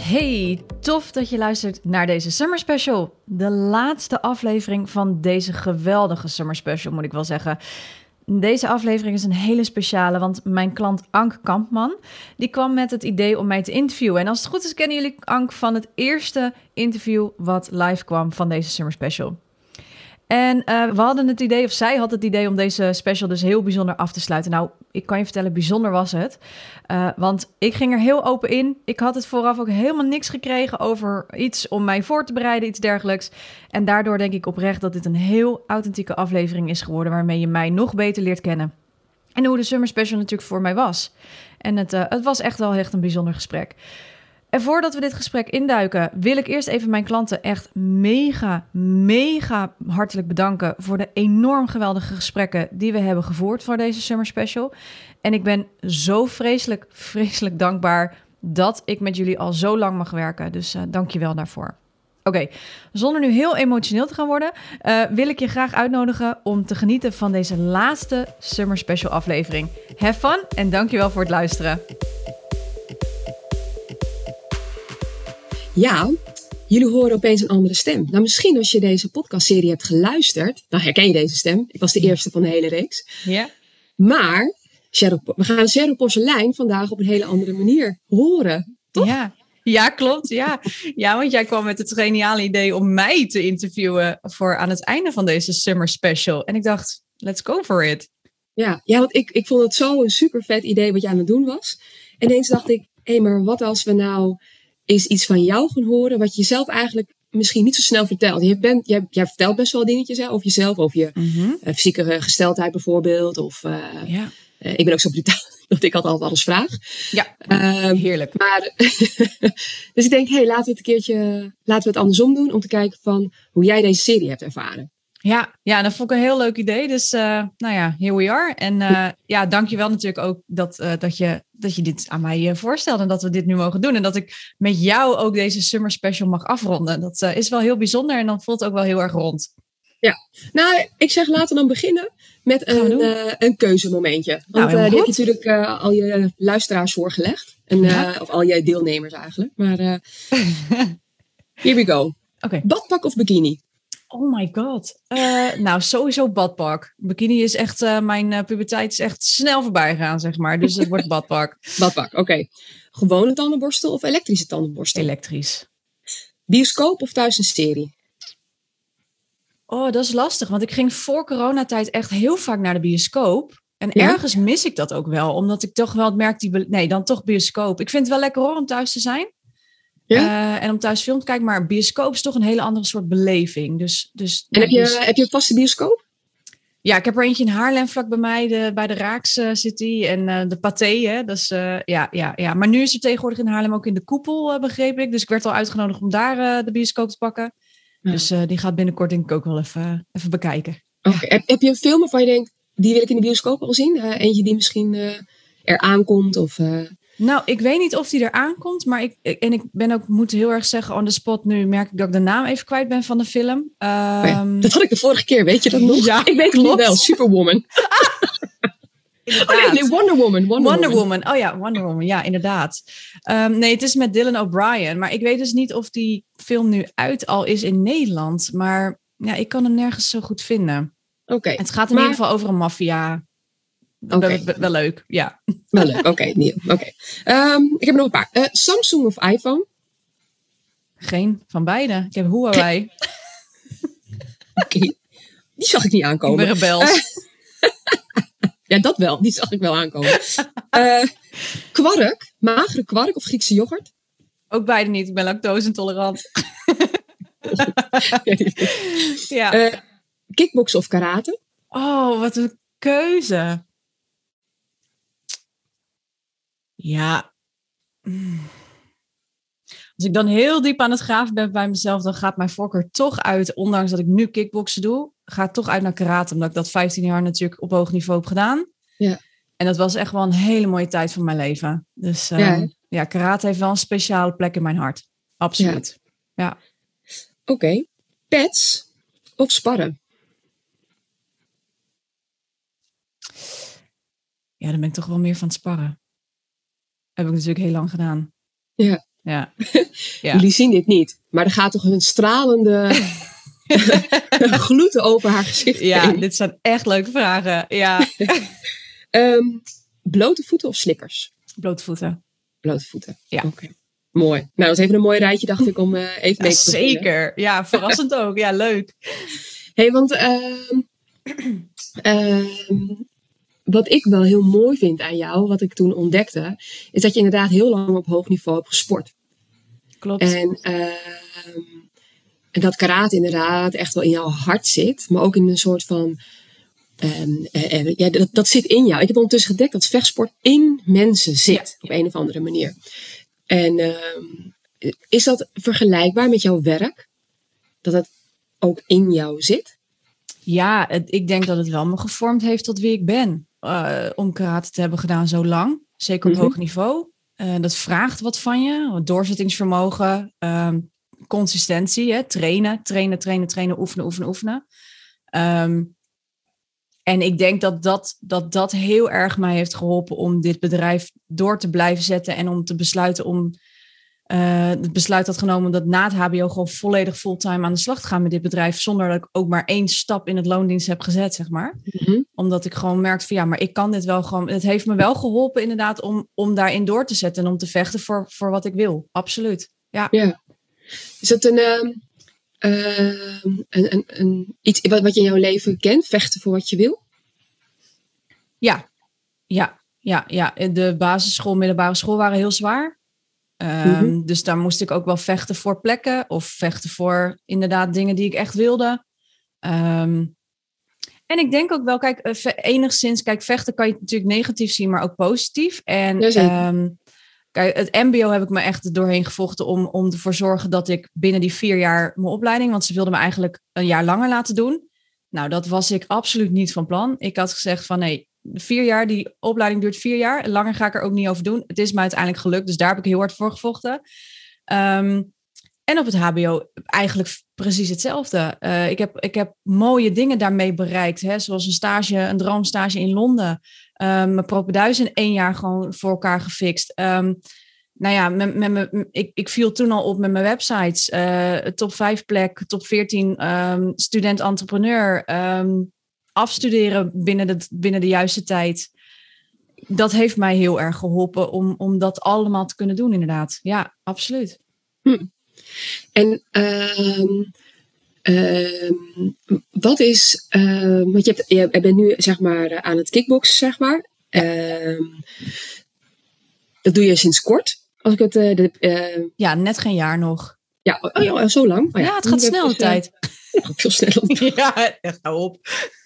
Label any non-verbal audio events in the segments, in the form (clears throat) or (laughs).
Hey, tof dat je luistert naar deze Summer Special. De laatste aflevering van deze geweldige Summer Special, moet ik wel zeggen. Deze aflevering is een hele speciale, want mijn klant Ank Kampman... die kwam met het idee om mij te interviewen. En als het goed is, kennen jullie Ank van het eerste interview... wat live kwam van deze Summer Special. En uh, we hadden het idee, of zij had het idee om deze special dus heel bijzonder af te sluiten. Nou, ik kan je vertellen, bijzonder was het. Uh, want ik ging er heel open in. Ik had het vooraf ook helemaal niks gekregen over iets om mij voor te bereiden, iets dergelijks. En daardoor denk ik oprecht dat dit een heel authentieke aflevering is geworden, waarmee je mij nog beter leert kennen. En hoe de Summer Special natuurlijk voor mij was. En het, uh, het was echt wel echt een bijzonder gesprek. En voordat we dit gesprek induiken, wil ik eerst even mijn klanten echt mega, mega hartelijk bedanken voor de enorm geweldige gesprekken die we hebben gevoerd voor deze Summer Special. En ik ben zo vreselijk, vreselijk dankbaar dat ik met jullie al zo lang mag werken. Dus uh, dank je wel daarvoor. Oké, zonder nu heel emotioneel te gaan worden, uh, wil ik je graag uitnodigen om te genieten van deze laatste Summer Special aflevering. Have fun en dankjewel voor het luisteren. Ja, jullie horen opeens een andere stem. Nou, misschien als je deze podcastserie hebt geluisterd, dan herken je deze stem. Ik was de eerste van de hele reeks. Ja. Maar Cheryl, we gaan Cheryl Porcelein vandaag op een hele andere manier horen. Toch? Ja. Ja, klopt. Ja. ja, want jij kwam met het geniale idee om mij te interviewen voor aan het einde van deze summer special. En ik dacht, let's go for it. Ja, ja want ik, ik vond het zo een super vet idee wat je aan het doen was. En ineens dacht ik, hé, hey, maar wat als we nou is iets van jou gaan horen wat je zelf eigenlijk misschien niet zo snel vertelt. Je bent, jij, jij vertelt best wel dingetjes hè, over jezelf, over je mm -hmm. uh, fysieke gesteldheid bijvoorbeeld. Of, uh, ja. uh, ik ben ook zo brutaal (laughs) dat ik altijd alles vraag. Ja, ehm, heerlijk. Maar, (laughs) dus ik denk, hé, hey, laten we het een keertje, laten we het andersom doen om te kijken van hoe jij deze serie hebt ervaren. Ja, ja, dat vond ik een heel leuk idee. Dus uh, nou ja, here we are. En uh, ja, dankjewel natuurlijk ook dat, uh, dat, je, dat je dit aan mij voorstelde en dat we dit nu mogen doen. En dat ik met jou ook deze summer special mag afronden. Dat is wel heel bijzonder en dan voelt het ook wel heel erg rond. Ja, nou, ik zeg laten we dan beginnen met een, een keuzemomentje. Want nou, die heb je natuurlijk al je luisteraars voorgelegd. En, ja. Of al je deelnemers eigenlijk. Maar (laughs) here we go. Okay. Badpak of bikini? Oh my god. Uh, nou, sowieso badpak. Bikini is echt, uh, mijn uh, puberteit is echt snel voorbij gegaan, zeg maar. Dus het wordt (laughs) badpak. badpak, oké. Okay. Gewone tandenborstel of elektrische tandenborstel? Elektrisch. Bioscoop of thuis een serie? Oh, dat is lastig. Want ik ging voor coronatijd echt heel vaak naar de bioscoop. En ja? ergens mis ik dat ook wel. Omdat ik toch wel merk, die nee, dan toch bioscoop. Ik vind het wel lekker hoor om thuis te zijn. Ja? Uh, en om thuis film te kijken. Maar bioscoop is toch een hele andere soort beleving. Dus, dus, en heb je, dus... heb je een vaste bioscoop? Ja, ik heb er eentje in Haarlem vlak bij mij, de, bij de Raaks City en uh, de Pathé. Hè? Ja, ja, ja. Maar nu is er tegenwoordig in Haarlem ook in de koepel, begreep ik. Dus ik werd al uitgenodigd om daar de bioscoop te pakken. Ja. Dus die gaat binnenkort denk ik ook wel even, even bekijken. Okay. Heb, heb, je een film waarvan je denkt, die wil ik in de bioscoop al zien? eentje die misschien er aankomt of... Nou, ik weet niet of die er aankomt, maar ik, ik, en ik ben ook, moet heel erg zeggen, on the spot nu merk ik dat ik de naam even kwijt ben van de film. Um, oh ja, dat had ik de vorige keer, weet je dat nog? Ja, ik weet het nu wel, Superwoman. (laughs) inderdaad. Oh, nee, nee, Wonder Woman. Wonder, Wonder Woman. Woman. Oh ja, Wonder Woman. Ja, inderdaad. Um, nee, het is met Dylan O'Brien. Maar ik weet dus niet of die film nu uit al is in Nederland. Maar ja, ik kan hem nergens zo goed vinden. Oké. Okay. Het gaat in maar... ieder geval over een maffia Okay. Wel, wel, leuk, ja. Wel leuk, oké. Okay. Okay. Um, ik heb nog een paar. Uh, Samsung of iPhone? Geen van beide. Ik heb Huawei. oké. Die zag ik niet aankomen. Ik ben rebels. Uh, (laughs) ja, dat wel. Die zag ik wel aankomen. Uh, kwark. Magere kwark of Griekse yoghurt? Ook beide niet. Ik ben lactose intolerant. (laughs) ja. kickboksen of karate? Oh, wat een keuze. Ja. Als ik dan heel diep aan het graven ben bij mezelf, dan gaat mijn voorkeur toch uit, ondanks dat ik nu kickboksen doe, gaat toch uit naar karate, omdat ik dat 15 jaar natuurlijk op hoog niveau heb gedaan. Ja. En dat was echt wel een hele mooie tijd van mijn leven. Dus uh, Ja, ja, hè? karate heeft wel een speciale plek in mijn hart. Absoluut. Oké. Pets of sparren? Ja, dan ben ik toch wel meer van het sparren. Heb ik natuurlijk heel lang gedaan. Ja. Ja. (laughs) Ja. Jullie zien dit niet, maar er gaat toch een stralende (laughs) gloed over haar gezicht Ja, heen. dit zijn echt leuke vragen. Ja. (laughs) Ehm, blote voeten of slippers? Blote voeten. Blote voeten. Ja. Oké. Mooi. Nou, dat is even een mooi rijtje, dacht ik, om eh, even mee te beginnen. zeker. Ja, verrassend ook. Ja, leuk. hey, want ehm, (clears throat) wat ik wel heel mooi vind aan jou, wat ik toen ontdekte, is dat je inderdaad heel lang op hoog niveau hebt gesport. Klopt. En, ehm, en dat karate inderdaad echt wel in jouw hart zit, maar ook in een soort van. ehm, eh, eh, ja, dat, dat zit in jou. Ik heb ondertussen gedekt dat vechtsport in mensen zit, op een of andere manier. En ehm, is dat vergelijkbaar met jouw werk? Dat het ook in jou zit? Ja, het- ik denk dat het wel me gevormd heeft tot wie ik ben. Eh, om karate te hebben gedaan zo lang. Zeker op Mhm. hoog niveau. Eh, dat vraagt wat van je. Doorzettingsvermogen. ehm, consistentie. Hè? Trainen, trainen, trainen, trainen. Oefenen, oefenen, oefenen. Ehm, en ik denk dat dat, dat dat heel erg mij heeft geholpen om dit bedrijf door te blijven zetten. En om te besluiten om eh, het besluit had genomen om dat na het HBO gewoon volledig fulltime aan de slag te gaan met dit bedrijf. Zonder dat ik ook maar één stap in het loondienst heb gezet, zeg maar. Omdat ik gewoon merkte van ja, maar ik kan dit wel gewoon. Het heeft me wel geholpen inderdaad om, om daarin door te zetten en om te vechten voor, voor wat ik wil. Absoluut. Ja. Ja. Is dat een, ehm, ehm, een, een, een, iets wat, wat je in jouw leven kent? Vechten voor wat je wil? Ja, ja, ja, ja. De basisschool, middelbare school waren heel zwaar. Ehm, Mhm. Dus daar moest ik ook wel vechten voor plekken of vechten voor inderdaad dingen die ik echt wilde. Ehm, en ik denk ook wel, kijk, eh, enigszins, kijk, vechten kan je natuurlijk negatief zien, maar ook positief. En ehm, kijk, het MBO heb ik me echt doorheen gevochten om, om ervoor te zorgen dat ik binnen die vier jaar mijn opleiding, want ze wilden me eigenlijk een jaar langer laten doen. Nou, dat was ik absoluut niet van plan. Ik had gezegd van nee, vier jaar, die opleiding duurt vier jaar. Langer ga ik er ook niet over doen. Het is me uiteindelijk gelukt, dus daar heb ik heel hard voor gevochten. Ehm, en op het HBO eigenlijk precies hetzelfde. Eh, ik, heb, ik heb mooie dingen daarmee bereikt, hè, zoals een stage, een droomstage in Londen. Ehm mijn propenduis in één jaar gewoon voor elkaar gefixt. Ehm, nou ja, met, met, me- ik, ik viel toen al op met mijn websites. eh, top 5 plek, top 14 ehm, student-entrepreneur. Afstuderen binnen de, binnen de juiste tijd. Dat heeft mij heel erg geholpen om, om dat allemaal te kunnen doen, inderdaad. Ja, absoluut. En ehm, ehm, wat is, ehm, want je, hebt, je bent nu zeg maar eh, aan het kickboksen, zeg maar. Dat doe je sinds kort. Als ik het, eh, de, eh, Ja, net geen jaar nog. ja, oh, ja, oh, zo lang. Oh ja, het gaat snel de tijd. (laughs) veel sneller. (laughs) ja, echt (laughs) hou op.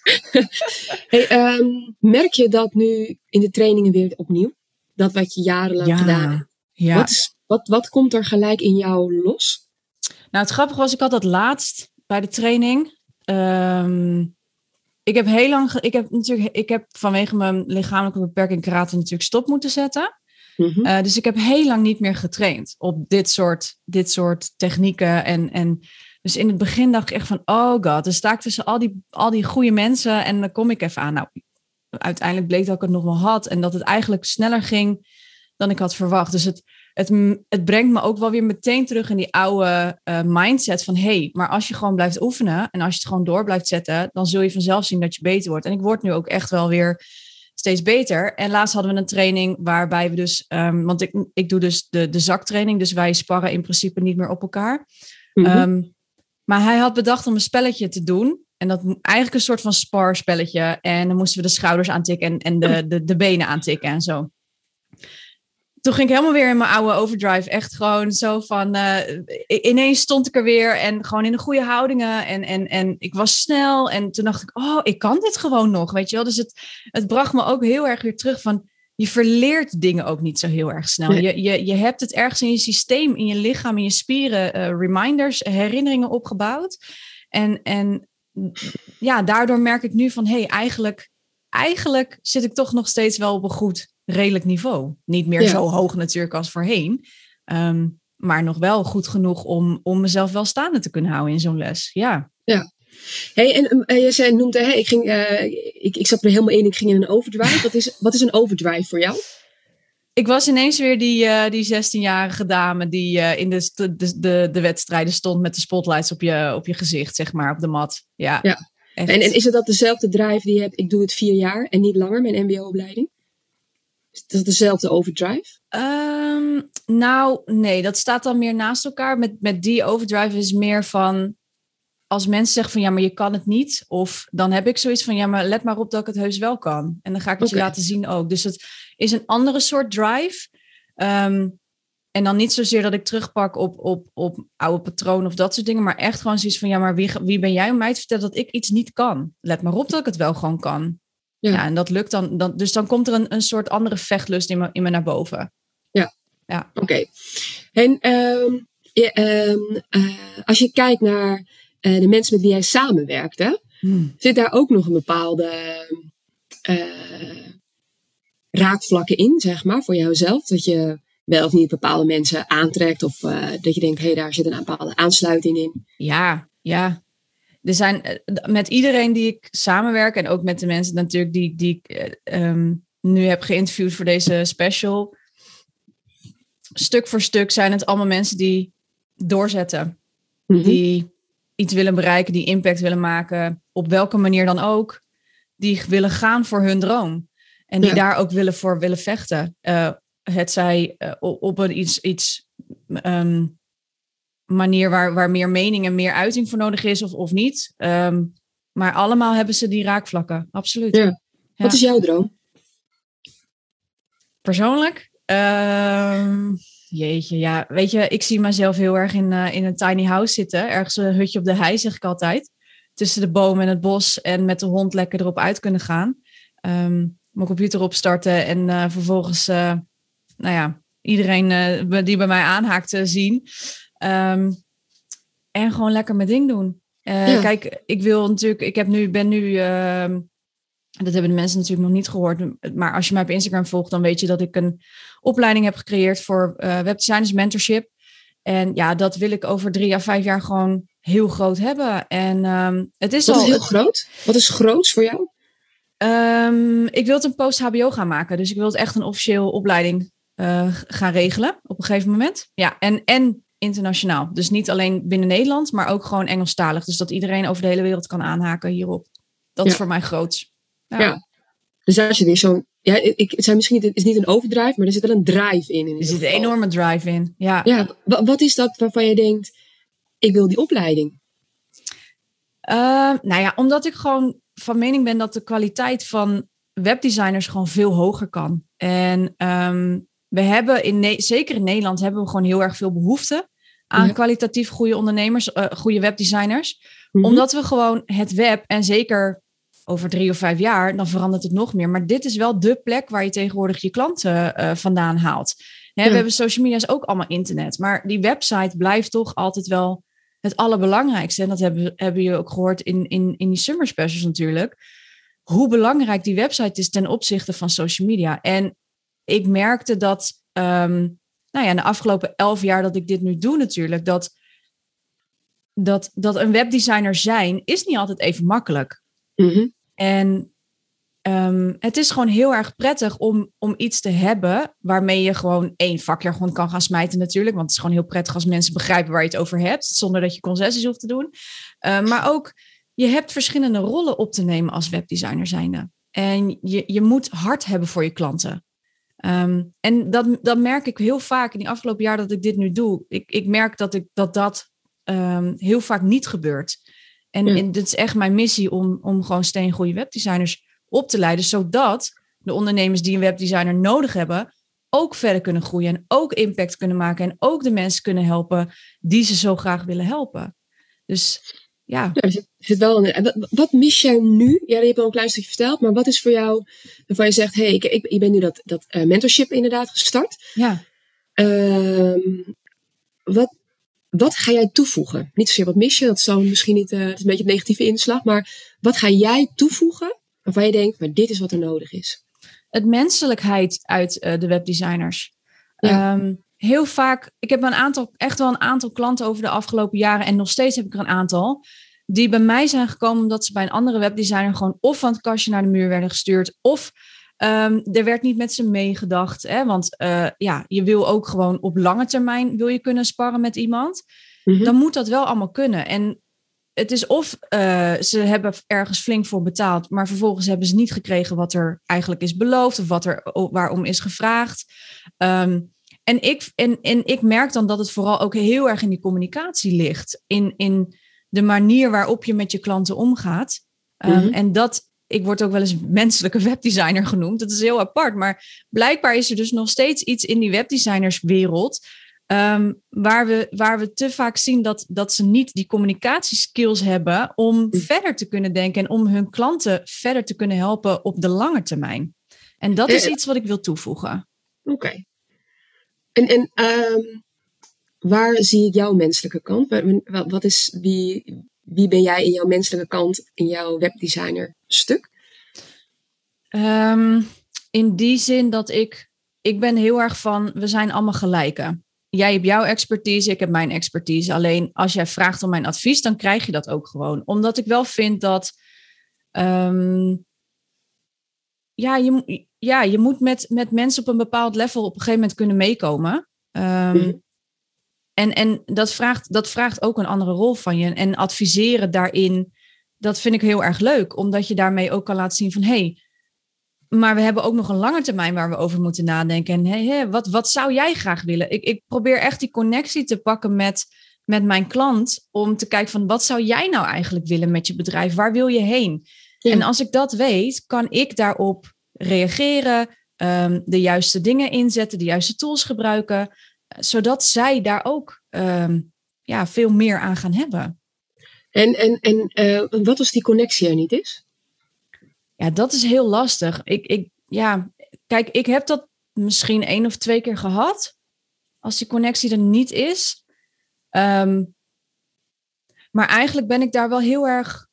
(laughs) Hey, ehm, merk je dat nu in de trainingen weer opnieuw? Dat wat je jarenlang gedaan hebt? ja. Wat, is, wat, wat komt er gelijk in jou los? Nou, het grappige was, ik had dat laatst bij de training. Ehm, ik heb heel lang, ik heb natuurlijk, ik heb vanwege mijn lichamelijke beperking karate natuurlijk stop moeten zetten. Mhm. Eh, dus ik heb heel lang niet meer getraind op dit soort, dit soort technieken. En, en dus in het begin dacht ik echt van, oh god, dan sta ik tussen al die, al die goede mensen en dan kom ik even aan. Nou, uiteindelijk bleek dat ik het nog wel had en dat het eigenlijk sneller ging dan ik had verwacht. Dus het, het, het brengt me ook wel weer meteen terug in die oude eh, mindset van, hey, maar als je gewoon blijft oefenen en als je het gewoon door blijft zetten, dan zul je vanzelf zien dat je beter wordt. En ik word nu ook echt wel weer steeds beter. En laatst hadden we een training waarbij we dus, ehm, want ik, ik doe dus de, de zaktraining, dus wij sparren in principe niet meer op elkaar. Ehm, maar hij had bedacht om een spelletje te doen. En dat eigenlijk een soort van sparspelletje. En dan moesten we de schouders aantikken en, en de, de, de benen aantikken en zo. Toen ging ik helemaal weer in mijn oude overdrive. Echt gewoon zo van. eh, ineens stond ik er weer en gewoon in de goede houdingen. En, en, en ik was snel. En toen dacht ik, oh, ik kan dit gewoon nog. Weet je wel? Dus het, het bracht me ook heel erg weer terug van. Je verleert dingen ook niet zo heel erg snel. Je, je, je hebt het ergens in je systeem, in je lichaam, in je spieren, eh, reminders, herinneringen opgebouwd. En, en ja, daardoor merk ik nu van, hé, hey, eigenlijk, eigenlijk zit ik toch nog steeds wel op een goed, redelijk niveau. Niet meer Ja. zo hoog natuurlijk als voorheen. Ehm, maar nog wel goed genoeg om, om mezelf wel staande te kunnen houden in zo'n les. Ja. Hey, en eh, je zei, noemde, hè, ik, ging, eh, ik, ik zat er helemaal in, ik ging in een overdrive. (laughs) Wat is, wat is een overdrive voor jou? Ik was ineens weer die, eh, die 16-jarige dame die in de, de, de, de wedstrijden stond met de spotlights op je, op je gezicht, zeg maar, op de mat. Ja. Ja. En is het dat dezelfde drive die je hebt, ik doe het vier jaar en niet langer, mijn mbo-opleiding? Is dat dezelfde overdrive? Ehm, nou, nee, dat staat dan meer naast elkaar. Met, met die overdrive is meer van. Als mensen zeggen van ja, maar je kan het niet. Of dan heb ik zoiets van ja, maar let maar op dat ik het heus wel kan. En dan ga ik het je laten zien ook. Dus het is een andere soort drive. Ehm, en dan niet zozeer dat ik terugpak op, op, op oude patronen of dat soort dingen. Maar echt gewoon zoiets van ja, maar wie, wie ben jij om mij te vertellen dat ik iets niet kan? Let maar op dat ik het wel gewoon kan. Ja. Ja, en dat lukt dan, dan. Dus dan komt er een, een soort andere vechtlust in me, in me naar boven. Oké. En ehm, je, ehm, eh, als je kijkt naar eh, de mensen met wie jij samenwerkt, hè, Hmm. zit daar ook nog een bepaalde eh, raakvlakken in, zeg maar, voor jouzelf? Dat je wel of niet bepaalde mensen aantrekt of eh, dat je denkt, hé, hey, daar zit een bepaalde aansluiting in. Ja, ja. Er zijn met iedereen die ik samenwerk en ook met de mensen natuurlijk die, die ik eh, ehm, nu heb geïnterviewd voor deze special. Stuk voor stuk zijn het allemaal mensen die doorzetten, Mhm. die iets willen bereiken, die impact willen maken, op welke manier dan ook, die willen gaan voor hun droom en die Ja. daar ook willen voor willen vechten. Eh, het zij eh, op op een iets, iets ehm, manier waar, waar meer mening en meer uiting voor nodig is of, of niet. Ehm, maar allemaal hebben ze die raakvlakken, absoluut. Ja. Wat is jouw droom? Persoonlijk? Ehm, jeetje, ja. Weet je, ik zie mezelf heel erg in, eh, in een tiny house zitten. Ergens een hutje op de hei, zeg ik altijd. Tussen de bomen en het bos. En met de hond lekker erop uit kunnen gaan. Ehm, mijn computer opstarten en eh, vervolgens, eh, nou ja, iedereen die bij mij aanhaakt zien. Ehm, en gewoon lekker mijn ding doen. Ja. Kijk, ik wil natuurlijk, ik heb nu, ben nu, ehm, dat hebben de mensen natuurlijk nog niet gehoord, maar als je mij op Instagram volgt, dan weet je dat ik een opleiding heb gecreëerd voor eh webdesigners mentorship. En ja, dat wil ik over drie à vijf jaar gewoon heel groot hebben. En ehm, het is Wat al. is heel groot? Wat is groots voor jou? Ehm, ik wil het een post-HBO gaan maken. Dus ik wil het echt een officieel opleiding eh, gaan regelen op een gegeven moment. Ja, en, en internationaal. Dus niet alleen binnen Nederland, maar ook gewoon Engelstalig. Dus dat iedereen over de hele wereld kan aanhaken hierop. Dat is voor mij groots. Ja. Ja. Dus daar zit weer zo'n. Ja, ik, het zijn misschien niet, het is niet een overdrive, maar er zit wel een drive in. in Er zit een enorme drive in. Ja. Ja, wa- wat is dat waarvan je denkt, ik wil die opleiding? Ehm, nou ja, omdat ik gewoon van mening ben dat de kwaliteit van webdesigners gewoon veel hoger kan. En ehm, we hebben in Ne- zeker in Nederland hebben we gewoon heel erg veel behoefte aan Ja. kwalitatief goede ondernemers, eh, goede webdesigners. Mhm. Omdat we gewoon het web en zeker over drie of vijf jaar, dan verandert het nog meer. Maar dit is wel de plek waar je tegenwoordig je klanten eh, vandaan haalt. Hè, Ja. We hebben social media is ook allemaal internet. Maar die website blijft toch altijd wel het allerbelangrijkste. En dat hebben, hebben je ook gehoord in, in, in die summer specials natuurlijk. Hoe belangrijk die website is ten opzichte van social media. En ik merkte dat, ehm, nou ja, in de afgelopen elf jaar dat ik dit nu doe natuurlijk, dat, dat, dat een webdesigner zijn is niet altijd even makkelijk. Mhm. En ehm, het is gewoon heel erg prettig om, om iets te hebben waarmee je gewoon één vakjargon kan gaan smijten natuurlijk. Want het is gewoon heel prettig als mensen begrijpen waar je het over hebt, zonder dat je concessies hoeft te doen. Uh, maar ook, je hebt verschillende rollen op te nemen als webdesigner zijnde. En je, je moet hard hebben voor je klanten. Um, en dat, dat merk ik heel vaak in die afgelopen jaar dat ik dit nu doe. Ik, ik merk dat ik, dat, dat heel vaak niet gebeurt. En, Ja. en dit is echt mijn missie om, om gewoon steen goede webdesigners op te leiden, zodat de ondernemers die een webdesigner nodig hebben, ook verder kunnen groeien en ook impact kunnen maken en ook de mensen kunnen helpen die ze zo graag willen helpen. Dus ja. ja er zit, zit wel een, wat, wat mis jij nu? Ja, je hebt al een klein stukje verteld, maar wat is voor jou waarvan je zegt: hé, hey, ik, ik, ik ben nu dat, dat uh, mentorship inderdaad gestart. Ja. Ehm, wat, wat ga jij toevoegen? Niet zozeer wat mis je, dat is misschien niet, uh, het is een beetje een negatieve inslag, maar wat ga jij toevoegen waarvan je denkt: maar dit is wat er nodig is? Het menselijkheid uit uh, de webdesigners. Ja. Um, heel vaak, ik heb een aantal, echt wel een aantal klanten over de afgelopen jaren en nog steeds heb ik er een aantal, die bij mij zijn gekomen omdat ze bij een andere webdesigner gewoon of van het kastje naar de muur werden gestuurd, of um, er werd niet met ze meegedacht. Hè? Want uh, ja, je wil ook gewoon op lange termijn wil je kunnen sparren met iemand. Mm-hmm. Dan moet dat wel allemaal kunnen. En het is of uh, ze hebben ergens flink voor betaald, maar vervolgens hebben ze niet gekregen wat er eigenlijk is beloofd of wat er waarom is gevraagd. Um, en ik, en, en ik merk dan dat het vooral ook heel erg in die communicatie ligt. In, in de manier waarop je met je klanten omgaat. Mm-hmm. Um, en dat, ik word ook wel eens menselijke webdesigner genoemd. Dat is heel apart. Maar blijkbaar is er dus nog steeds iets in die webdesignerswereld. Um, waar, we, waar we te vaak zien dat, dat ze niet die communicatieskills hebben om mm. verder te kunnen denken en om hun klanten verder te kunnen helpen op de lange termijn. En dat is iets wat ik wil toevoegen. Oké. Okay. En, en um, waar zie ik jouw menselijke kant? Wat is, wie, wie ben jij in jouw menselijke kant in jouw webdesigner stuk? Um, in die zin dat ik, ik ben heel erg van, we zijn allemaal gelijken. Jij hebt jouw expertise, ik heb mijn expertise. Alleen als jij vraagt om mijn advies, dan krijg je dat ook gewoon. Omdat ik wel vind dat um, ja, je, ja, je moet met, met mensen op een bepaald level op een gegeven moment kunnen meekomen. Um, mm. En, en dat, vraagt, dat vraagt ook een andere rol van je. En adviseren daarin, dat vind ik heel erg leuk. Omdat je daarmee ook kan laten zien van... hé, hey, maar we hebben ook nog een lange termijn waar we over moeten nadenken. En hey, hey, wat, wat zou jij graag willen? Ik, ik probeer echt die connectie te pakken met, met mijn klant... om te kijken van wat zou jij nou eigenlijk willen met je bedrijf? Waar wil je heen? Ja. En als ik dat weet, kan ik daarop reageren, um, de juiste dingen inzetten, de juiste tools gebruiken, zodat zij daar ook um, ja, veel meer aan gaan hebben. En, en, en uh, wat als die connectie er niet is? Ja, dat is heel lastig. Ik, ik, ja, kijk, ik heb dat misschien één of twee keer gehad. Als die connectie er niet is. Um, maar eigenlijk ben ik daar wel heel erg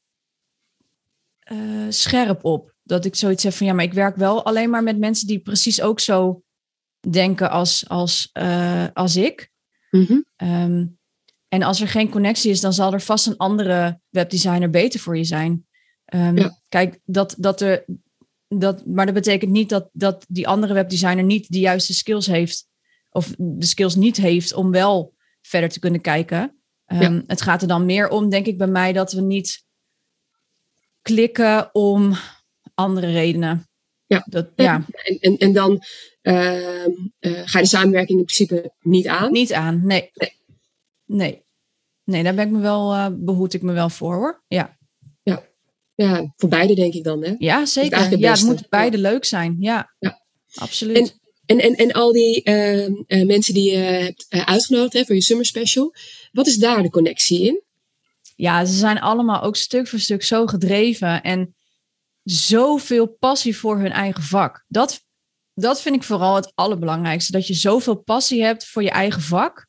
uh, scherp op. Dat ik zoiets heb van ja, maar ik werk wel alleen maar met mensen die precies ook zo denken als, als, uh, als ik. Um, en als er geen connectie is, dan zal er vast een andere webdesigner beter voor je zijn. Um, ja. Kijk, dat, dat er, dat, maar dat betekent niet dat, dat die andere webdesigner niet de juiste skills heeft. Of de skills niet heeft om wel verder te kunnen kijken. Um, ja. Het gaat er dan meer om, denk ik, bij mij dat we niet klikken om andere redenen. Ja, dat, ja. En, en, en dan uh, uh, ga je de samenwerking in principe niet aan? Niet aan, nee. Nee, nee. nee daar ben ik me wel, uh, behoed ik me wel voor hoor. Ja. ja. Ja, voor beide denk ik dan hè? Ja, zeker. Het ja, het moet beide ja. leuk zijn. Ja, ja. absoluut. En, en, en, en al die ehm, eh, mensen die je hebt eh, uitgenodigd hè, voor je summer special, wat is daar de connectie in? Ja, ze zijn allemaal ook stuk voor stuk zo gedreven en zoveel passie voor hun eigen vak. Dat, dat vind ik vooral het allerbelangrijkste. Dat je zoveel passie hebt voor je eigen vak.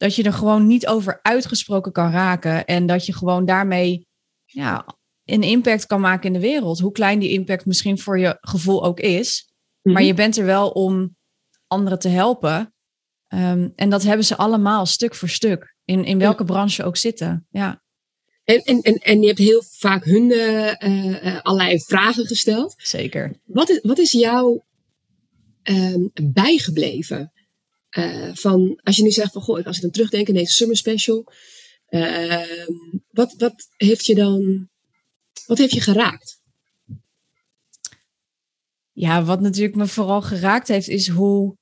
Dat je er gewoon niet over uitgesproken kan raken. En dat je gewoon daarmee ja, een impact kan maken in de wereld. Hoe klein die impact misschien voor je gevoel ook is. Maar je bent er wel om anderen te helpen. Um, en dat hebben ze allemaal stuk voor stuk. In, in welke ja. branche ook zitten. Ja. En, en, en, en je hebt heel vaak hun uh, uh, allerlei vragen gesteld. Zeker. Wat is, wat is jou um, bijgebleven? Uh, van, als je nu zegt van, goh, als ik dan terugdenk in deze summer special. Ehm, wat, wat heeft je dan, wat heeft je geraakt? Ja, wat natuurlijk me vooral geraakt heeft, is hoe,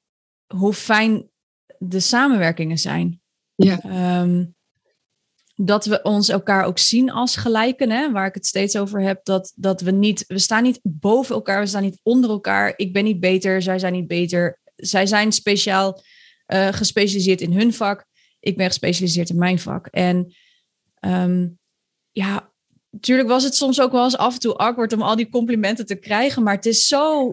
hoe fijn de samenwerkingen zijn. Ja. Um, dat we ons elkaar ook zien als gelijken, hè, waar ik het steeds over heb, dat, dat we niet, we staan niet boven elkaar, we staan niet onder elkaar. Ik ben niet beter, zij zijn niet beter. Zij zijn speciaal uh, gespecialiseerd in hun vak, ik ben gespecialiseerd in mijn vak. En um, ja, natuurlijk was het soms ook wel eens af en toe awkward om al die complimenten te krijgen. Maar het is zo,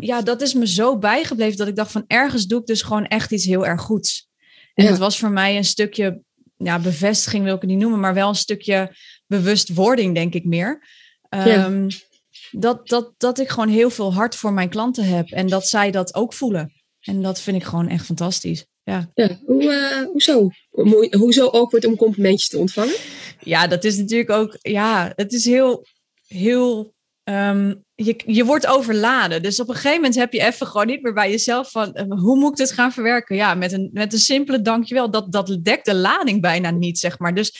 ja, dat is me zo bijgebleven dat ik dacht van ergens doe ik dus gewoon echt iets heel erg goeds. En het was voor mij een stukje, ja, bevestiging wil ik het niet noemen, maar wel een stukje bewustwording, denk ik meer. Ehm, dat, dat, dat ik gewoon heel veel hart voor mijn klanten heb en dat zij dat ook voelen. En dat vind ik gewoon echt fantastisch. Ja. ja hoe, uh, hoezo? Hoezo awkward om complimentjes te ontvangen? Ja, dat is natuurlijk ook, ja, het is heel, heel, ehm, je, je wordt overladen. Dus op een gegeven moment heb je even gewoon niet meer bij jezelf van, eh, hoe moet ik dit gaan verwerken? Ja, met een, met een simpele dankjewel, dat, dat dekt de lading bijna niet, zeg maar. Dus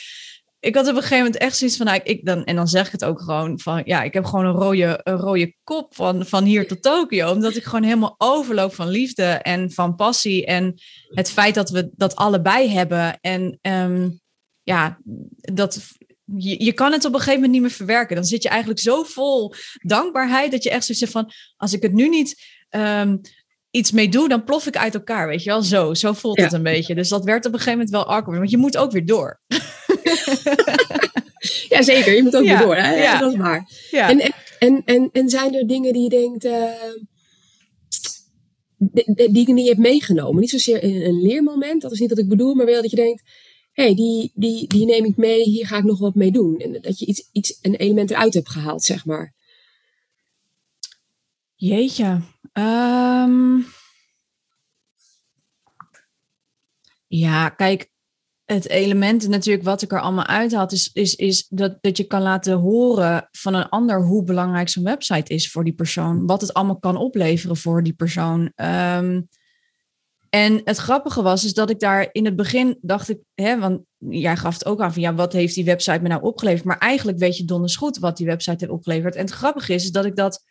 ik had op een gegeven moment echt zoiets van, nou, ik dan, en dan zeg ik het ook gewoon van, ja, ik heb gewoon een rode, een rode kop van, van hier tot Tokio, omdat ik gewoon helemaal overloop van liefde en van passie en het feit dat we dat allebei hebben en um, ja, dat, je, je kan het op een gegeven moment niet meer verwerken. Dan zit je eigenlijk zo vol dankbaarheid dat je echt zo zegt van, als ik het nu niet um, iets mee doe, dan plof ik uit elkaar, weet je wel? Zo, zo voelt het een beetje. Dus dat werd op een gegeven moment wel awkward, want je moet ook weer door. (laughs) ja, zeker. Je moet ook weer door. Hè? Ja. Dat is waar. Ja. En, en, en, en zijn er dingen die je denkt, uh, die je niet hebt meegenomen? Niet zozeer een, een leermoment, dat is niet wat ik bedoel, maar wel dat je denkt, hé, hey, die, die, die neem ik mee, hier ga ik nog wat mee doen. En dat je iets, iets, een element eruit hebt gehaald, zeg maar. Jeetje. Um... Ja, kijk, het element natuurlijk wat ik er allemaal uit had, is, is, is dat, dat je kan laten horen van een ander hoe belangrijk zo'n website is voor die persoon. Wat het allemaal kan opleveren voor die persoon. Um, en het grappige was, is dat ik daar in het begin dacht ik, hè, want jij gaf het ook aan van ja, wat heeft die website me nou opgeleverd? Maar eigenlijk weet je donders goed wat die website heeft opgeleverd. En het grappige is, is dat ik dat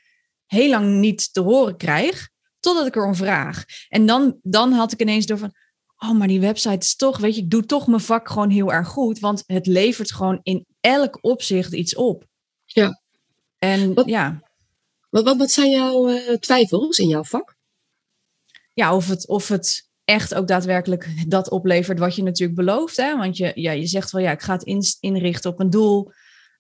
heel lang niet te horen krijg, totdat ik erom vraag. En dan, dan had ik ineens door van, oh, maar die website is toch, weet je, ik doe toch mijn vak gewoon heel erg goed, want het levert gewoon in elk opzicht iets op. Ja. En wat, ja. Wat, wat, wat zijn jouw uh, twijfels in jouw vak? ja, of, het, of het echt ook daadwerkelijk dat oplevert wat je natuurlijk belooft. Hè? Want je, ja, je zegt wel, ja, ik ga het inrichten op een doel.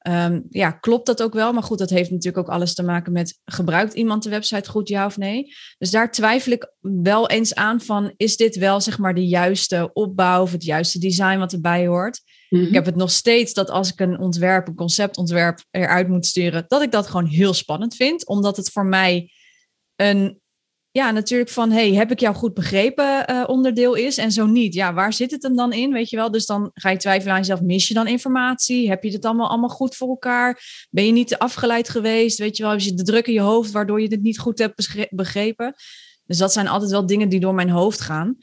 Um, ja, klopt dat ook wel? Maar goed, dat heeft natuurlijk ook alles te maken met gebruikt iemand de website goed, ja of nee? Dus daar twijfel ik wel eens aan van, is dit wel zeg maar de juiste opbouw of het juiste design wat erbij hoort? Mm Ik heb het nog steeds dat als ik een ontwerp, een conceptontwerp eruit moet sturen, dat ik dat gewoon heel spannend vind, omdat het voor mij een ja, natuurlijk van, hey, heb ik jou goed begrepen uh, onderdeel is en zo niet. Ja, waar zit het hem dan in, weet je wel? Dus dan ga je twijfelen aan jezelf, mis je dan informatie? Heb je het allemaal, allemaal goed voor elkaar? Ben je niet afgeleid geweest? Weet je wel, heb je de druk in je hoofd waardoor je het niet goed hebt begrepen? Dus dat zijn altijd wel dingen die door mijn hoofd gaan.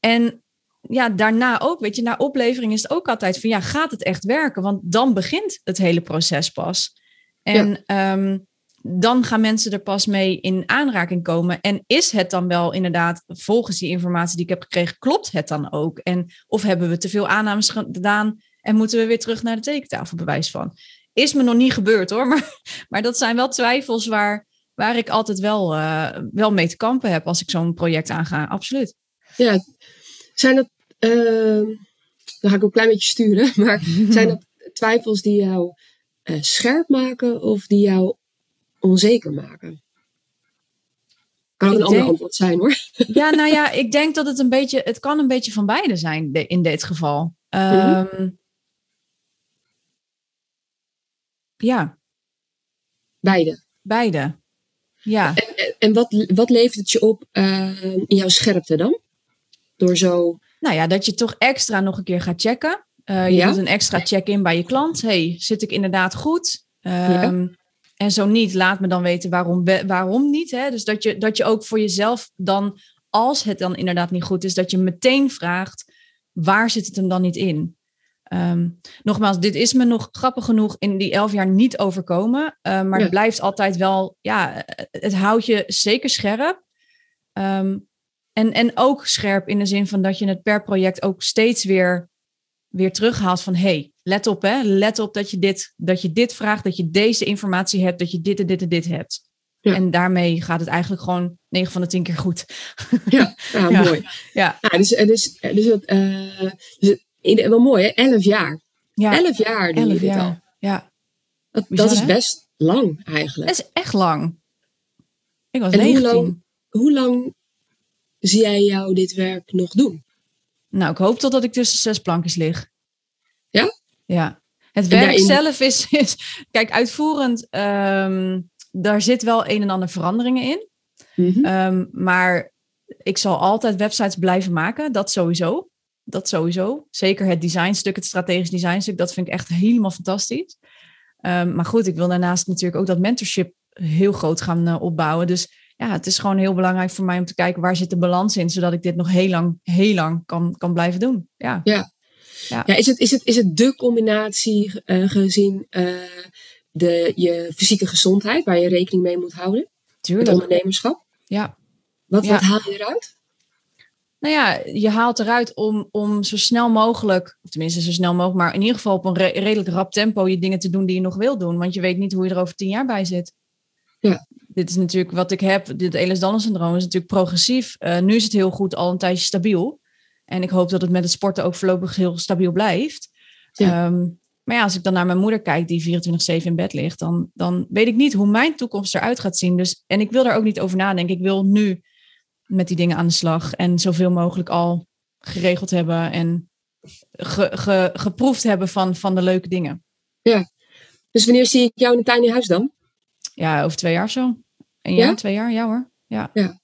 En ja, daarna ook, weet je, na oplevering is het ook altijd van, ja, gaat het echt werken? Want dan begint het hele proces pas. En ja. um, dan gaan mensen er pas mee in aanraking komen. En is het dan wel inderdaad, volgens die informatie die ik heb gekregen, klopt het dan ook? En of hebben we te veel aannames gedaan en moeten we weer terug naar de tekentafel, bewijs van? Is me nog niet gebeurd hoor, (laughs) maar, maar dat zijn wel twijfels waar, waar ik altijd wel, uh, wel mee te kampen heb als ik zo'n project aanga. Absoluut. Ja, zijn dat, uh, dan ga ik ook een klein beetje sturen, (laughs) maar (laughs) zijn dat twijfels die jou uh, scherp maken of die jou onzeker maken? Kan ook een ander antwoord zijn hoor. Ja, nou ja, ik denk dat het een beetje, het kan een beetje van beide zijn in dit geval. Um, Ja. Beide. Beide. Ja. En, en wat, wat levert het je op uh, in jouw scherpte dan? Door zo. Nou ja, dat je toch extra nog een keer gaat checken. Uh, je ja? doet een extra check-in bij je klant. Hey, zit ik inderdaad goed? Um, ja. En zo niet, laat me dan weten waarom, waarom niet. Hè? Dus dat je, dat je ook voor jezelf dan, als het dan inderdaad niet goed is, dat je meteen vraagt, waar zit het hem dan niet in? Um, nogmaals, dit is me nog grappig genoeg in die elf jaar niet overkomen. Uh, maar ja. het blijft altijd wel, ja, het houdt je zeker scherp. Um, en, en ook scherp in de zin van dat je het per project ook steeds weer, weer terughaalt van hey, let op, hè? Let op dat je, dit, dat je dit vraagt, dat je deze informatie hebt, dat je dit en dit en dit hebt. Ja. En daarmee gaat het eigenlijk gewoon 9 van de 10 keer goed. (laughs) Ja, mooi. Ja. ja dus, dus, dus, dat, uh, dus wel mooi, hè? 11 jaar. Ja. Elf jaar doe je dit jaar. al. Ja. Dat, dat is best lang eigenlijk. Dat is echt lang. Ik was en 19. Hoe lang, hoe lang zie jij jou dit werk nog doen? Nou, ik hoop totdat ik tussen zes plankjes lig. Ja? Ja. Het werk zelf is, (laughs) is, kijk, uitvoerend, um, daar zit wel een en ander veranderingen in. Mhm. Ehm, maar ik zal altijd websites blijven maken, dat sowieso. Dat sowieso. Zeker het designstuk, het strategisch designstuk, dat vind ik echt helemaal fantastisch. Ehm, maar goed, ik wil daarnaast natuurlijk ook dat mentorship heel groot gaan uh, opbouwen. Dus ja, het is gewoon heel belangrijk voor mij om te kijken waar zit de balans in, zodat ik dit nog heel lang, heel lang kan, kan blijven doen. Ja. ja. Ja. ja is, het, is, het, is het de combinatie uh, gezien uh, de, je fysieke gezondheid waar je rekening mee moet houden? Tuurlijk. Het ondernemerschap? Ja. Wat, wat haal je eruit? Nou ja, je haalt eruit om, om zo snel mogelijk, of tenminste zo snel mogelijk, maar in ieder geval op een redelijk rap tempo je dingen te doen die je nog wil doen. Want je weet niet hoe je er over tien jaar bij zit. Ja. Dit is natuurlijk wat ik heb. Dit Ehlers-Danlos-syndroom is natuurlijk progressief. Uh, nu is het heel goed, al een tijdje stabiel. En ik hoop dat het met het sporten ook voorlopig heel stabiel blijft. Ja. Um, maar ja, als ik dan naar mijn moeder kijk, die 24-7 in bed ligt, dan, dan weet ik niet hoe mijn toekomst eruit gaat zien. Dus, en ik wil daar ook niet over nadenken. Ik wil nu met die dingen aan de slag en zoveel mogelijk al geregeld hebben en ge, ge, geproefd hebben van, van de leuke dingen. Ja, dus wanneer zie ik jou in een tiny huis dan? Ja, over twee jaar zo. Een jaar, twee jaar, ja hoor. Ja. ja.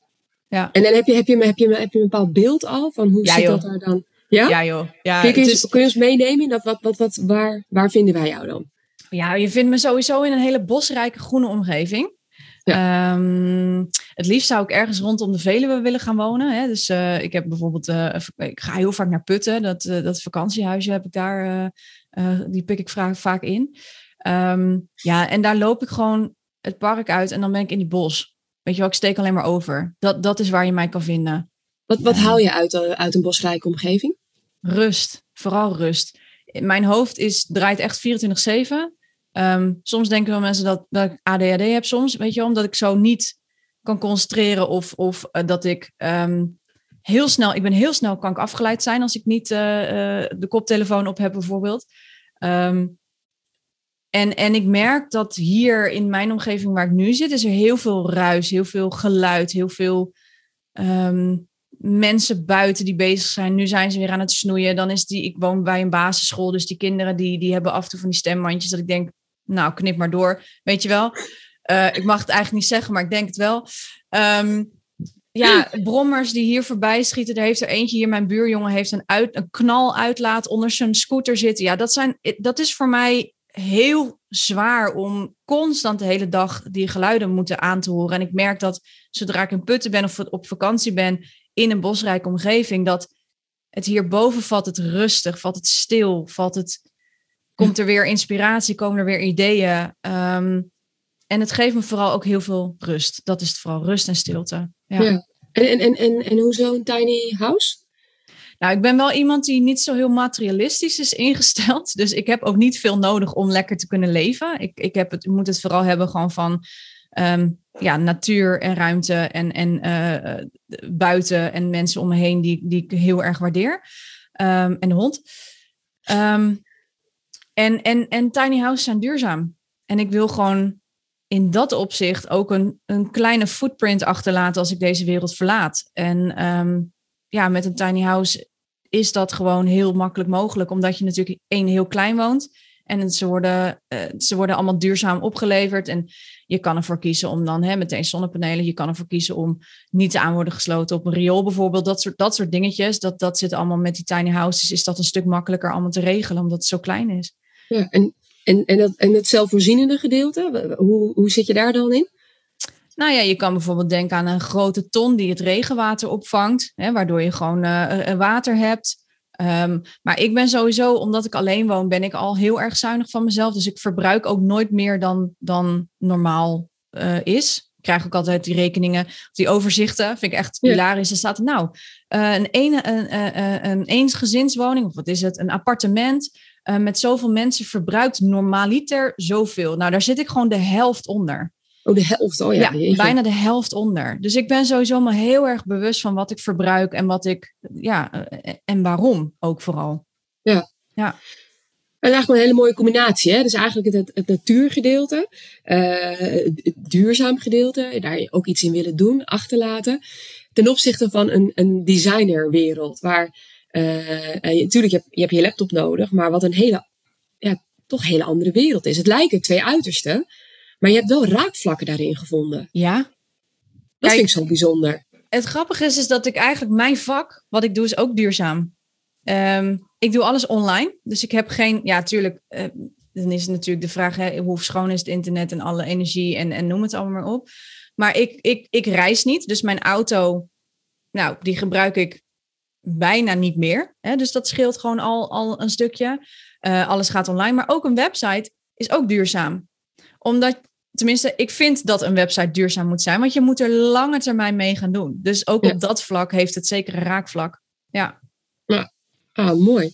Ja. En dan heb je, heb, je, heb, je, heb je een bepaald beeld al van hoe ja, ziet dat er dan? Ja, ja joh. Ja, kun, je, kun, je, kun je ons meenemen in dat, wat, wat, wat, waar, waar vinden wij jou dan? Ja, je vindt me sowieso in een hele bosrijke groene omgeving. Ja. Um, het liefst zou ik ergens rondom de Veluwe willen gaan wonen. Hè? Dus uh, ik heb bijvoorbeeld, uh, ik ga heel vaak naar Putten. Dat, uh, dat vakantiehuisje heb ik daar, die pik ik vaak, vaak in. Um, ja, en daar loop ik gewoon het park uit en dan ben ik in die bos. Weet je wel, ik steek alleen maar over. Dat, dat is waar je mij kan vinden. Wat, wat haal je uit, uit een bosrijke omgeving? Rust, vooral rust. Mijn hoofd is, draait echt 24-7. Um, soms denken wel mensen dat, dat ik ADHD heb soms, weet je, omdat ik zo niet kan concentreren of, of uh, dat ik um, heel snel, ik ben heel snel, kan ik afgeleid zijn als ik niet uh, uh, de koptelefoon op heb bijvoorbeeld. Um, en, en ik merk dat hier in mijn omgeving waar ik nu zit, is er heel veel ruis, heel veel geluid, heel veel um, mensen buiten die bezig zijn. Nu zijn ze weer aan het snoeien. Dan is die, ik woon bij een basisschool, dus die kinderen die, die hebben af en toe van die stemmandjes dat ik denk, nou, knip maar door. Weet je wel? Uh, ik mag het eigenlijk niet zeggen, maar ik denk het wel. Um, ja, brommers die hier voorbij schieten. Er heeft er eentje hier, mijn buurjongen, heeft een, uit, een knal uitlaat onder zijn scooter zitten. Ja, dat, zijn, dat is voor mij heel zwaar om constant de hele dag die geluiden moeten aan te horen. En ik merk dat zodra ik in Putten ben of op vakantie ben in een bosrijke omgeving, dat het hierboven valt het rustig, valt het stil, valt het, komt er weer inspiratie, komen er weer ideeën. Um, en het geeft me vooral ook heel veel rust. Dat is het vooral, rust en stilte. Ja. ja. En, en, en, en hoezo een tiny house? Nou, ik ben wel iemand die niet zo heel materialistisch is ingesteld. Dus ik heb ook niet veel nodig om lekker te kunnen leven. Ik, ik, heb het, moet het vooral hebben gewoon van um, ja, natuur en ruimte en, en uh, buiten en mensen om me heen die, die ik heel erg waardeer. Um, en de hond. Um, en, en, en tiny houses zijn duurzaam. En ik wil gewoon in dat opzicht ook een, een kleine footprint achterlaten als ik deze wereld verlaat. En ja, met een tiny house is dat gewoon heel makkelijk mogelijk, omdat je natuurlijk één heel klein woont. En ze worden, uh, ze worden allemaal duurzaam opgeleverd. En je kan ervoor kiezen om dan hè, meteen zonnepanelen. Je kan ervoor kiezen om niet aan worden gesloten op een riool bijvoorbeeld. Dat soort, dat soort dingetjes. Dat, dat zit allemaal met die tiny houses. Is dat een stuk makkelijker allemaal te regelen, omdat het zo klein is. Ja, en, en, en, dat, en het zelfvoorzienende gedeelte, hoe, hoe zit je daar dan in? Nou ja, je kan bijvoorbeeld denken aan een grote ton die het regenwater opvangt, hè, waardoor je gewoon uh, water hebt. Um, maar ik ben sowieso, omdat ik alleen woon, ben ik al heel erg zuinig van mezelf. Dus ik verbruik ook nooit meer dan, dan normaal uh, is. Ik krijg ook altijd die rekeningen, die overzichten. Vind ik echt ja. hilarisch. Er staat nou, uh, een, een, een, een eensgezinswoning, of wat is het, een appartement uh, met zoveel mensen verbruikt normaliter zoveel. Nou, daar zit ik gewoon de helft onder. Oh, de helft, oh ja. ja (laughs) bijna de helft onder. Dus ik ben sowieso maar heel erg bewust van wat ik verbruik en wat ik, ja, en waarom ook vooral. Ja. Ja. is eigenlijk een hele mooie combinatie. Hè? Dus eigenlijk het, het natuurgedeelte, uh, het duurzaam gedeelte, daar ook iets in willen doen, achterlaten. Ten opzichte van een, een designerwereld, waar uh, natuurlijk je, je hebt je laptop nodig, maar wat een hele, ja, toch hele andere wereld is. Het lijken twee uitersten, maar je hebt wel raakvlakken daarin gevonden. Ja. Dat vind ik zo bijzonder. Het grappige is, is dat ik eigenlijk mijn vak, wat ik doe, is ook duurzaam. Um, ik doe alles online. Dus ik heb geen, ja, tuurlijk, uh, dan is het natuurlijk de vraag, hè, hoe schoon is het internet en alle energie en, en noem het allemaal maar op. Maar ik, ik, ik reis niet, dus mijn auto, nou, die gebruik ik bijna niet meer. Hè? Dus dat scheelt gewoon al, al een stukje. Uh, alles gaat online, maar ook een website is ook duurzaam. Omdat, tenminste, ik vind dat een website duurzaam moet zijn, want je moet er lange termijn mee gaan doen. Dus ook op dat vlak heeft het zeker een raakvlak. Ja. ja. Ah, mooi.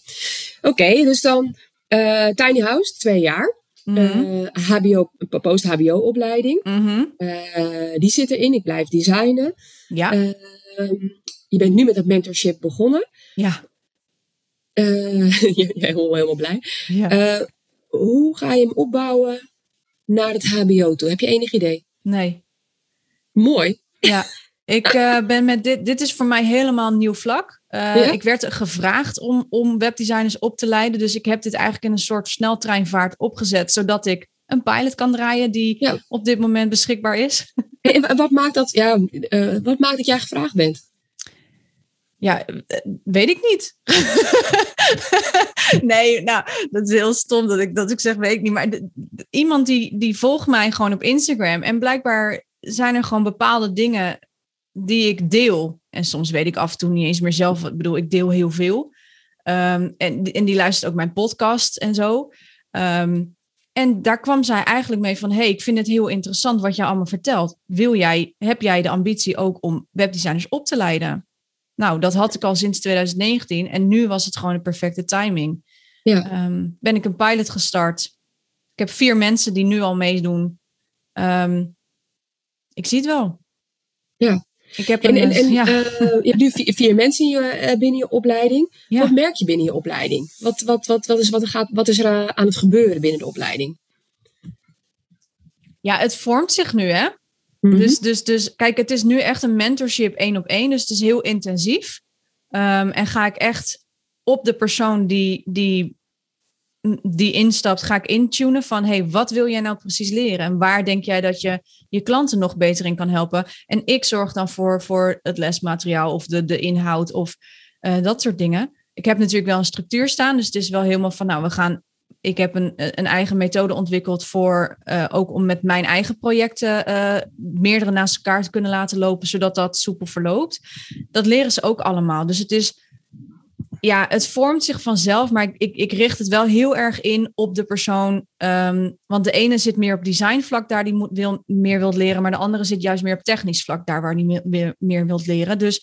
Oké, dus dan uh, Tiny House, twee jaar. Mm -hmm. uh, HBO, post-HBO-opleiding. Mm -hmm. uh, die zit erin. Ik blijf designen. Ja. je bent nu met dat mentorship begonnen. Ja. (laughs) jij helemaal, helemaal blij. Ja. hoe ga je hem opbouwen naar het HBO toe? Heb je enig idee? Nee. Mooi. Ja. (laughs) Ik ben met dit, dit is voor mij helemaal een nieuw vlak. Uh, ja? Ik werd gevraagd om, om webdesigners op te leiden. Dus ik heb dit eigenlijk in een soort sneltreinvaart opgezet, zodat ik een pilot kan draaien die ja. op dit moment beschikbaar is. En wat maakt dat, ja, uh, wat maakt dat jij gevraagd bent? Ja, weet ik niet. (laughs) nee, nou, dat is heel stom dat ik, dat ik zeg, weet ik niet. Maar iemand die, die volgt mij gewoon op Instagram. En blijkbaar zijn er gewoon bepaalde dingen die ik deel. En soms weet ik af en toe niet eens meer zelf. Ik bedoel, ik deel heel veel. Um, en, en die luistert ook mijn podcast en zo. Um, en daar kwam zij eigenlijk mee van: hey, ik vind het heel interessant wat je allemaal vertelt. Wil jij, heb jij de ambitie ook om webdesigners op te leiden? Nou, dat had ik al sinds 2019 en nu was het gewoon de perfecte timing. Ja. Um, ben ik een pilot gestart. Ik heb vier mensen die nu al meedoen. ik zie het wel. Ja. Ik heb en, een, en, en ja. uh, je hebt nu vier, vier mensen in je, uh, binnen je opleiding. Ja. Wat merk je binnen je opleiding? Wat, wat, wat, wat, is, wat, gaat, wat is er aan het gebeuren binnen de opleiding? Ja, het vormt zich nu, hè? Mhm. Dus, dus, dus kijk, het is nu echt een mentorship één op één. Dus het is heel intensief. Um, en ga ik echt op de persoon die, die, die instapt, ga ik intunen van... hey, wat wil jij nou precies leren? En waar denk jij dat je je klanten nog beter in kan helpen? En ik zorg dan voor, voor het lesmateriaal of de, de inhoud of uh, dat soort dingen. Ik heb natuurlijk wel een structuur staan, dus het is wel helemaal van... nou, we gaan ik heb een, een eigen methode ontwikkeld voor uh, ook om met mijn eigen projecten uh, meerdere naast elkaar te kunnen laten lopen, zodat dat soepel verloopt. Dat leren ze ook allemaal. Dus het is, ja, het vormt zich vanzelf, maar ik, ik richt het wel heel erg in op de persoon. Um, want de ene zit meer op designvlak, daar die wil, meer wilt leren, maar de andere zit juist meer op technisch vlak, daar waar die meer, wilt leren. Dus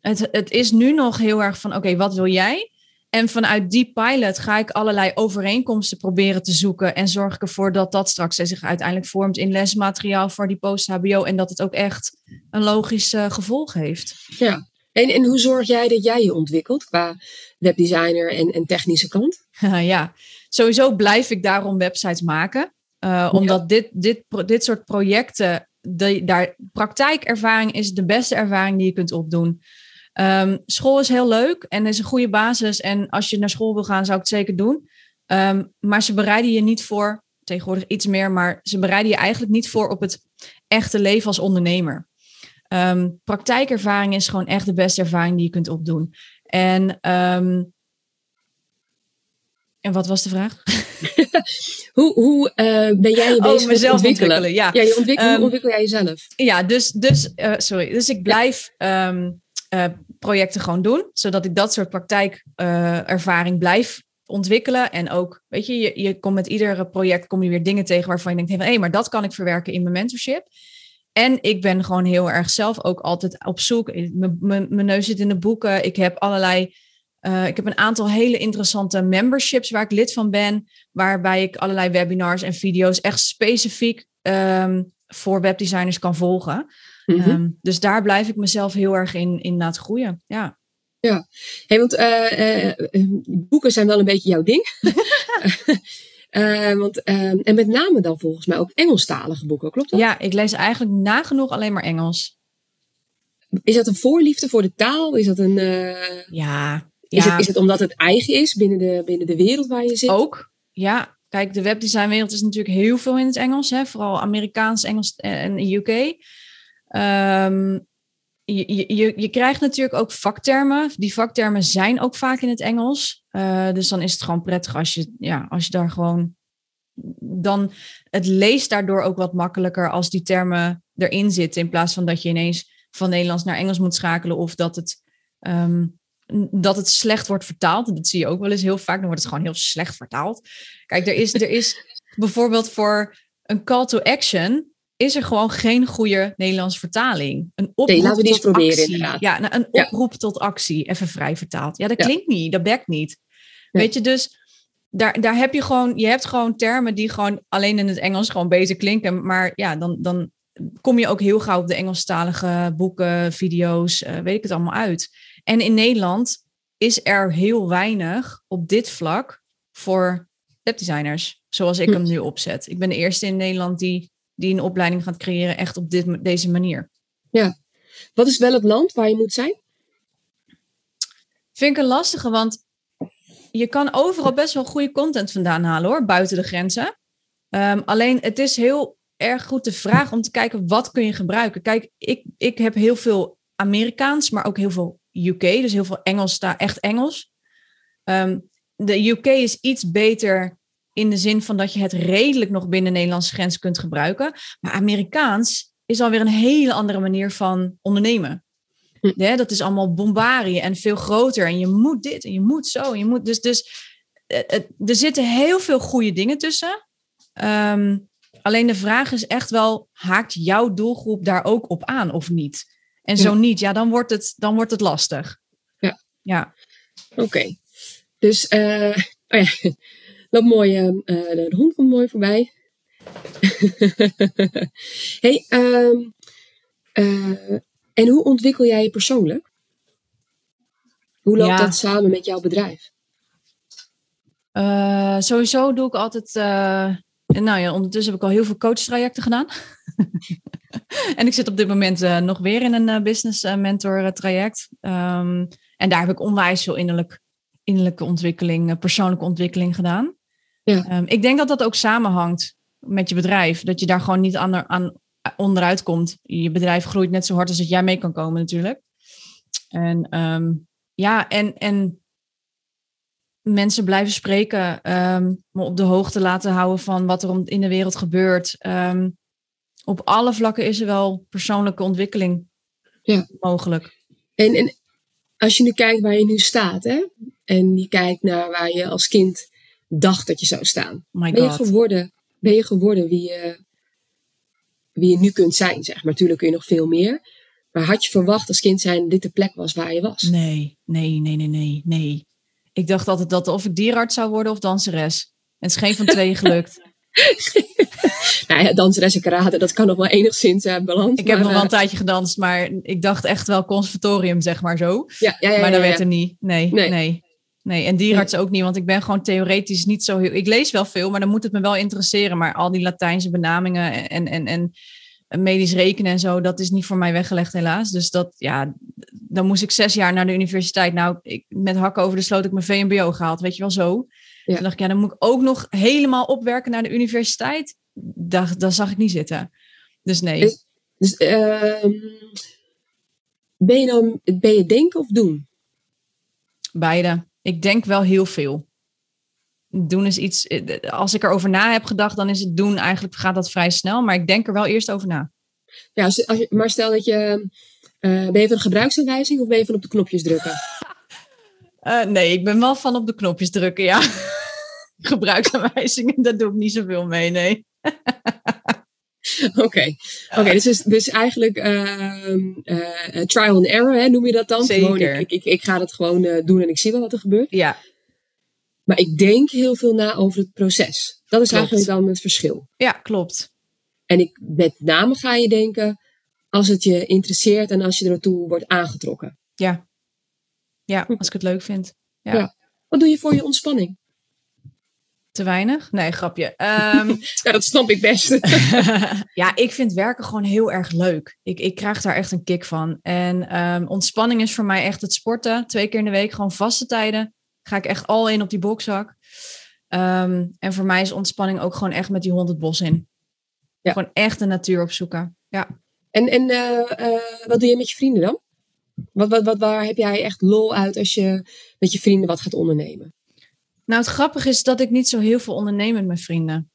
het, het is nu nog heel erg van, oké, wat wil jij? En vanuit die pilot ga ik allerlei overeenkomsten proberen te zoeken. En zorg ik ervoor dat dat straks zich uiteindelijk vormt in lesmateriaal voor die post-HBO. En dat het ook echt een logisch uh, gevolg heeft. Ja, en, en hoe zorg jij dat jij je ontwikkelt qua webdesigner en, en technische kant? (laughs) ja, sowieso blijf ik daarom websites maken. Uh, omdat ja. dit, dit, dit soort projecten, de, daar, praktijkervaring is de beste ervaring die je kunt opdoen. Um, school is heel leuk en is een goede basis. En als je naar school wil gaan, zou ik het zeker doen. Um, maar ze bereiden je niet voor, tegenwoordig iets meer, maar ze bereiden je eigenlijk niet voor op het echte leven als ondernemer. Um, praktijkervaring is gewoon echt de beste ervaring die je kunt opdoen. En, en wat was de vraag? (laughs) hoe hoe uh, ben jij je bezig oh, mezelf ontwikkelen? ontwikkelen ja. ja je ontwikkel, hoe ontwikkel jij jezelf? Ja, dus, dus uh, sorry. Dus ik blijf. Uh, projecten gewoon doen, zodat ik dat soort praktijkervaring blijf ontwikkelen. En ook, weet je, je, je komt met ieder project kom je weer dingen tegen waarvan je denkt, hé, hey, maar dat kan ik verwerken in mijn mentorship. En ik ben gewoon heel erg zelf ook altijd op zoek. Mijn neus zit in de boeken. Ik heb allerlei. Uh, ik heb een aantal hele interessante memberships waar ik lid van ben. Waarbij ik allerlei webinars en video's echt specifiek um, voor webdesigners kan volgen. Mm -hmm. um, dus daar blijf ik mezelf heel erg in, in laten groeien. Ja. Ja, hey, want uh, uh, boeken zijn wel een beetje jouw ding. (laughs) want, en met name dan volgens mij ook Engelstalige boeken, klopt dat? Ja, ik lees eigenlijk nagenoeg alleen maar Engels. Is dat een voorliefde voor de taal? Is dat een. ja. Is, het, is het omdat het eigen is binnen de, binnen de wereld waar je zit? Ook, ja. Kijk, de webdesignwereld is natuurlijk heel veel in het Engels, hè? vooral Amerikaans, Engels en UK. Um, je, je, je krijgt natuurlijk ook vaktermen. Die vaktermen zijn ook vaak in het Engels. Uh, dus dan is het gewoon prettig als je, ja, als je daar gewoon. Dan het leest daardoor ook wat makkelijker als die termen erin zitten. In plaats van dat je ineens van Nederlands naar Engels moet schakelen. Of dat het, um, dat het slecht wordt vertaald. Dat zie je ook wel eens heel vaak. Dan wordt het gewoon heel slecht vertaald. Kijk, er is, er is bijvoorbeeld voor een call to action is er gewoon geen goede Nederlandse vertaling. Een oproep nee, laten we die tot proberen actie. inderdaad. Ja, nou, een oproep tot actie, even vrij vertaald. Ja, dat klinkt niet, dat bekt niet. Weet je, dus daar, daar heb je gewoon, je hebt gewoon termen die gewoon alleen in het Engels gewoon bezig klinken. Maar ja, dan, dan kom je ook heel gauw op de Engelstalige boeken, video's, uh, weet ik het allemaal uit. En in Nederland is er heel weinig op dit vlak voor webdesigners, zoals ik hm. hem nu opzet. Ik ben de eerste in Nederland die die een opleiding gaat creëren echt op dit, deze manier. Ja. Wat is wel het land waar je moet zijn? Vind ik een lastige, want je kan overal best wel goede content vandaan halen hoor, buiten de grenzen. Um, alleen het is heel erg goed de vraag om te kijken wat kun je gebruiken. Kijk, ik, ik heb heel veel Amerikaans, maar ook heel veel UK, dus heel veel Engels, echt Engels. Um, de UK is iets beter in de zin van dat je het redelijk nog binnen de Nederlandse grens kunt gebruiken. Maar Amerikaans is alweer een hele andere manier van ondernemen. Hm. dat is allemaal bombarie en veel groter. En je moet dit en je moet zo. En je moet dus, dus eh, er zitten heel veel goede dingen tussen. Ehm, alleen de vraag is echt wel, haakt jouw doelgroep daar ook op aan of niet? En zo niet, ja, dan wordt het, dan wordt het lastig. Ja. Ja. Oké. Dus, uh, oh ja. Loopt mooi, uh, de hond komt mooi voorbij. (laughs) hey, um, uh, en hoe ontwikkel jij je persoonlijk? Hoe loopt dat samen met jouw bedrijf? Uh, sowieso doe ik altijd. nou ja, ondertussen heb ik al heel veel coachtrajecten gedaan. (laughs) en ik zit op dit moment nog weer in een business mentor traject. Um, en daar heb ik onwijs veel innerlijk, innerlijke ontwikkeling, persoonlijke ontwikkeling gedaan. Ja. Ehm, ik denk dat dat ook samenhangt met je bedrijf. Dat je daar gewoon niet aan, aan onderuit komt. Je bedrijf groeit net zo hard als dat jij mee kan komen natuurlijk. En ehm, ja, en, en mensen blijven spreken, um, me op de hoogte laten houden van wat er in de wereld gebeurt. op alle vlakken is er wel persoonlijke ontwikkeling ja. mogelijk. En, en als je nu kijkt waar je nu staat, hè, en je kijkt naar waar je als kind dacht dat je zou staan. ben, je geworden, ben je geworden wie je, wie je nu kunt zijn, zeg maar. Natuurlijk kun je nog veel meer. Maar had je verwacht als kind zijn dit de plek was waar je was? Nee, nee, nee, nee, nee, nee. Ik dacht altijd dat of ik dierarts zou worden of danseres. En het is geen van twee gelukt. (laughs) (laughs) nou ja, danseres en karate, dat kan nog wel enigszins uh, balans. Ik heb nog wel een eh, tijdje gedanst, maar ik dacht echt wel conservatorium, zeg maar zo. Ja, ja, ja, maar dat werd er niet. Nee, nee. nee. Nee, en dierarts ook niet, want ik ben gewoon theoretisch niet zo heel... Ik lees wel veel, maar dan moet het me wel interesseren. Maar al die Latijnse benamingen en, en, en medisch rekenen en zo, dat is niet voor mij weggelegd helaas. Dus dat, ja, dan moest ik zes jaar naar de universiteit. Nou, ik, met hakken over de sloot ik mijn VMBO gehaald, weet je wel zo. Ja. Toen dacht ik, ja, dan moet ik ook nog helemaal opwerken naar de universiteit. Dat, dat zag ik niet zitten. Dus nee. Dus, dus ehm, ben je dan, ben je denken of doen? Beide. Ik denk wel heel veel. Doen is iets, als ik erover na heb gedacht, dan is het doen eigenlijk gaat dat vrij snel, maar ik denk er wel eerst over na. Ja, als je, maar stel dat je, uh, ben je van de gebruiksaanwijzing of ben je van op de knopjes drukken? Uh, (laughs) nee, ik ben wel van op de knopjes drukken, ja. (laughs) Gebruiksaanwijzingen, daar doe ik niet zoveel mee, nee. (laughs) (laughs) Oké, oké. dus, dus eigenlijk uh, trial and error, hè, noem je dat dan? Zeker. Gewoon, ik, ik, ik, ga het gewoon uh, doen en ik zie wel wat er gebeurt. Ja. Maar ik denk heel veel na over het proces. Dat is eigenlijk dan het verschil. Ja, klopt. En ik, met name ga je denken als het je interesseert en als je ertoe wordt aangetrokken. Ja. Ja, als ik het leuk vind. Ja. Ja. Wat doe je voor je ontspanning? Te weinig? Nee, grapje. Ehm, (laughs) Ja, dat snap ik best. (laughs) ja, ik vind werken gewoon heel erg leuk. Ik, ik krijg daar echt een kick van. En ehm, ontspanning is voor mij echt het sporten. Twee keer in de week, gewoon vaste tijden. Ga ik echt al in op die bokzak. Ehm, en voor mij is ontspanning ook gewoon echt met die hond het bos in. Ja. Gewoon echt de natuur opzoeken. Ja. En, en eh, eh, wat doe je met je vrienden dan? Wat, wat, wat, waar heb jij echt lol uit als je met je vrienden wat gaat ondernemen? Nou, het grappige is dat ik niet zo heel veel onderneem met mijn vrienden.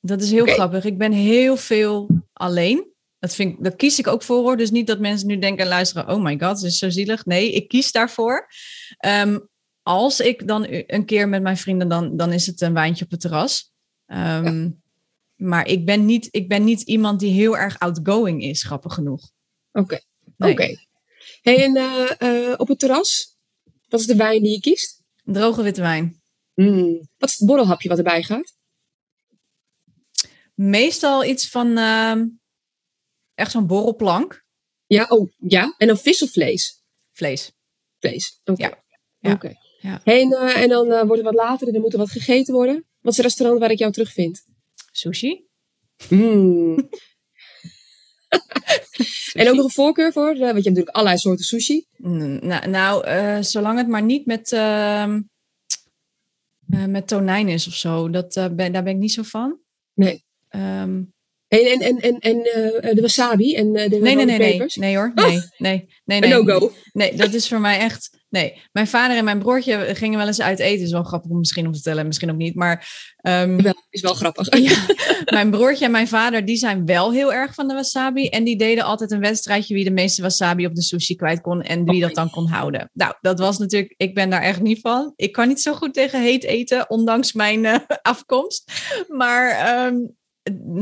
Dat is heel grappig. Ik ben heel veel alleen. Dat, vind ik, dat kies ik ook voor hoor. Dus niet dat mensen nu denken en luisteren: oh my god, dat is zo zielig. Nee, ik kies daarvoor. Ehm, als ik dan een keer met mijn vrienden, dan, dan is het een wijntje op het terras. Ehm, Maar ik ben, niet, ik ben niet iemand die heel erg outgoing is, grappig genoeg. Oké. Nee. Oké. Hey, en eh, eh, op het terras, wat is de wijn die je kiest? Droge witte wijn. Mm. Wat is het borrelhapje wat erbij gaat? Meestal iets van ehm, echt zo'n borrelplank. Ja, oh, ja. En dan vis of vlees? Vlees. Vlees. Oké. Ja. Ja. Oké. Ja. Hey, en, eh, en dan eh, wordt het wat later en dan moet er wat gegeten worden. Wat is het restaurant waar ik jou terugvind? Sushi. Mm. (laughs) en ook nog een voorkeur voor? eh, want je hebt natuurlijk allerlei soorten sushi. Mm, Nou, nou eh, zolang het maar niet met, eh, met tonijn is of zo. Dat, eh, ben, daar ben ik niet zo van. Nee. Ehm, En, en, en, en, en eh, de wasabi en de nee, nee, nee, nee. Nee hoor. Nee, (laughs) nee, nee. Een nee. no-go. Nee, dat is voor mij echt. Nee, mijn vader en mijn broertje gingen wel eens uit eten. Is wel grappig om misschien om te vertellen, misschien ook niet. Maar ehm, is wel grappig. (laughs) ja, mijn broertje en mijn vader, die zijn wel heel erg van de wasabi. En die deden altijd een wedstrijdje wie de meeste wasabi op de sushi kwijt kon. En wie dat dan kon houden. Nou, dat was natuurlijk, ik ben daar echt niet van. Ik kan niet zo goed tegen heet eten, ondanks mijn eh, (laughs) afkomst. Maar ehm,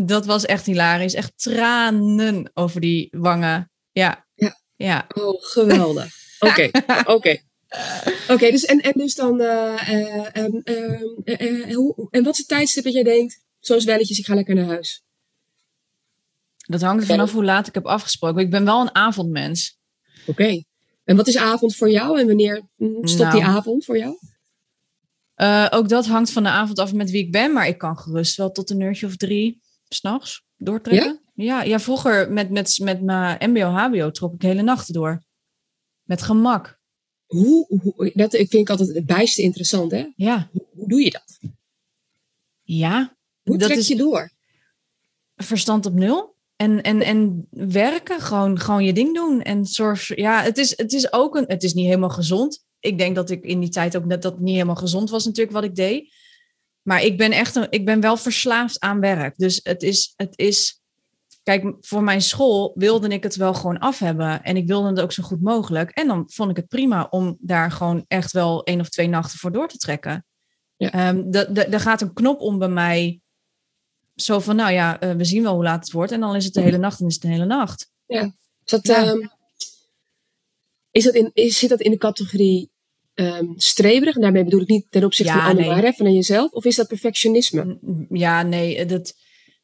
dat was echt hilarisch. Echt tranen over die wangen. Ja. Ja. Ja. Oh, geweldig. Oké, (laughs) oké. Oké, dus, en, en dus dan... eh, eh, ehm, ehm, eh, hoe, en wat is het tijdstip dat jij denkt... Zoals welletjes, ik ga lekker naar huis. Dat hangt er vanaf hoe laat ik heb afgesproken. Ik ben wel een avondmens. Oké. En wat is avond voor jou? En wanneer mm, stopt die Nou. avond voor jou? Ook dat hangt van de avond af met wie ik ben. Maar ik kan gerust wel tot een uurtje of drie s'nachts doortrekken. Ja? ja, vroeger met, met, met mijn mbo-hbo trok ik hele nachten door. Met gemak. Hoe, hoe, dat ik vind ik altijd het bijste interessant, hè? Ja, Hoe, hoe doe je dat? ja. Hoe dat trek is je door? verstand op nul. En, en, en werken, gewoon, gewoon je ding doen. En zorg, ja, het is, het is ook een, het is niet helemaal gezond. Ik denk dat ik in die tijd ook net dat niet helemaal gezond was, natuurlijk, wat ik deed. Maar ik ben echt, een, ik ben wel verslaafd aan werk. Dus het is, het is, kijk, voor mijn school wilde ik het wel gewoon af hebben. En ik wilde het ook zo goed mogelijk. En dan vond ik het prima om daar gewoon echt wel één of twee nachten voor door te trekken. Ja. Er gaat een knop om bij mij zo van, nou ja, eh, we zien wel hoe laat het wordt. En dan is het de hele nacht en is het de hele nacht. Is dat, Ja. ehm, is dat in, is, zit dat in de categorie ehm streberig? En daarmee bedoel ik niet ten opzichte Ja, van anderen, nee. hè, van jezelf. Of is dat perfectionisme? Ja, nee, eh, dat,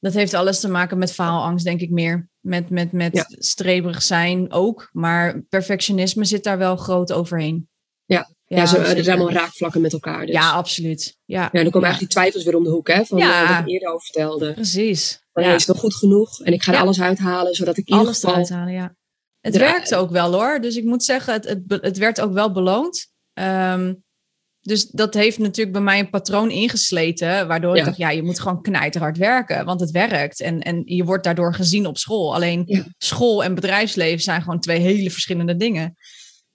dat heeft alles te maken met faalangst, denk ik meer. Met, met, met Ja. streberig zijn ook. Maar perfectionisme zit daar wel groot overheen. Ja. Ja, zo, er zeker. zijn allemaal raakvlakken met elkaar. Dus. Ja, absoluut. Ja, Ja, dan komen Ja. eigenlijk die twijfels weer om de hoek, hè? Van Ja. eh, wat ik eerder over vertelde. precies. Van, Ja. is het wel goed genoeg? En ik ga er alles uithalen, zodat ik in ieder Alles geval... eruit halen, ja. Het werkte ook wel hoor. Dus ik moet zeggen, het, het, het werd ook wel beloond. Ehm, dus dat heeft natuurlijk bij mij een patroon ingesleten. Waardoor Ja. ik dacht, ja, je moet gewoon knijterhard werken. Want het werkt. En, en je wordt daardoor gezien op school. Alleen Ja. school en bedrijfsleven zijn gewoon twee hele verschillende dingen.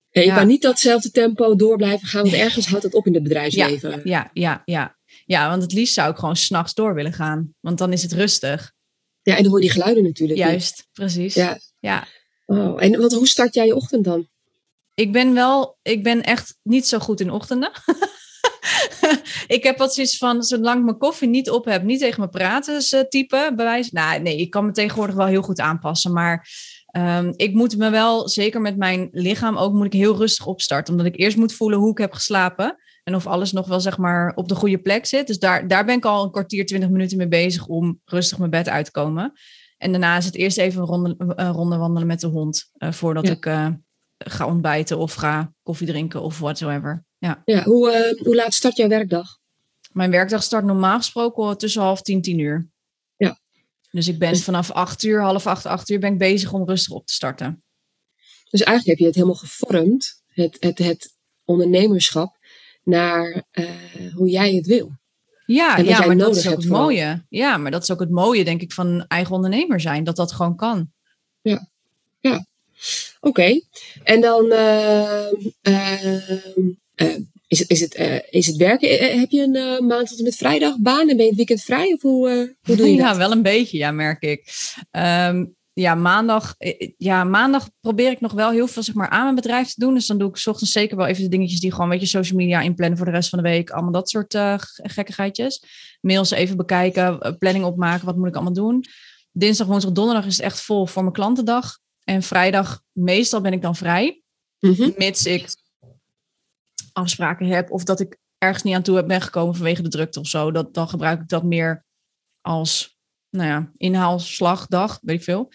Ja, je kan niet datzelfde tempo door blijven gaan, want ergens houdt het op in het bedrijfsleven. Ja, ja, ja. Ja, want het liefst zou ik gewoon s'nachts door willen gaan. Want dan is het rustig. Ja, en dan hoor je die geluiden natuurlijk niet. Juist, precies. Ja. ja. Oh, en wat, hoe start jij je ochtend dan? Ik ben wel, ik ben echt niet zo goed in ochtenden. (laughs) ik heb wat zoiets van, zolang ik mijn koffie niet op heb, niet tegen me praten, is, eh, type bewijs. Nou, nee, ik kan me tegenwoordig wel heel goed aanpassen, maar ehm, ik moet me wel, zeker met mijn lichaam ook, moet ik heel rustig opstarten, omdat ik eerst moet voelen hoe ik heb geslapen en of alles nog wel zeg maar op de goede plek zit. Dus daar, daar ben ik al een kwartier, twintig minuten mee bezig om rustig mijn bed uit te komen. En daarna is het eerst even een ronde, een ronde wandelen met de hond, eh, voordat Ja. ik eh, ga ontbijten of ga koffie drinken of whatsoever. Ja. Ja, hoe, eh, hoe laat start jouw werkdag? Mijn werkdag start normaal gesproken tussen half tien, tien uur. Ja. Dus ik ben Dus- vanaf acht uur, half acht, acht uur ben ik bezig om rustig op te starten. Dus eigenlijk heb je het helemaal gevormd, het, het, het ondernemerschap, naar eh, hoe jij het wil. Ja, ja maar dat is ook het vooral. mooie. Ja, maar dat is ook het mooie, denk ik, van een eigen ondernemer zijn. Dat dat gewoon kan. Oké, en dan eh, eh, eh, is, het, is, het, is het werken. heb je een maand tot en met vrijdag baan en ben je het weekend vrij? Of hoe, hoe doe je (laughs) ja, dat? wel een beetje, ja, merk ik. Ehm, ja, maandag, ja, maandag probeer ik nog wel heel veel zeg maar, aan mijn bedrijf te doen. Dus dan doe ik 's ochtends zeker wel even de dingetjes die gewoon een beetje social media inplannen voor de rest van de week. Allemaal dat soort gekkigheidjes. Mails even bekijken, planning opmaken, wat moet ik allemaal doen. Dinsdag, woensdag, donderdag is het echt vol voor mijn klantendag. En vrijdag, meestal ben ik dan vrij. Mhm. Mits ik afspraken heb of dat ik ergens niet aan toe heb ben gekomen vanwege de drukte of zo. Dat, dan gebruik ik dat meer als nou ja, inhaalslagdag, weet ik veel.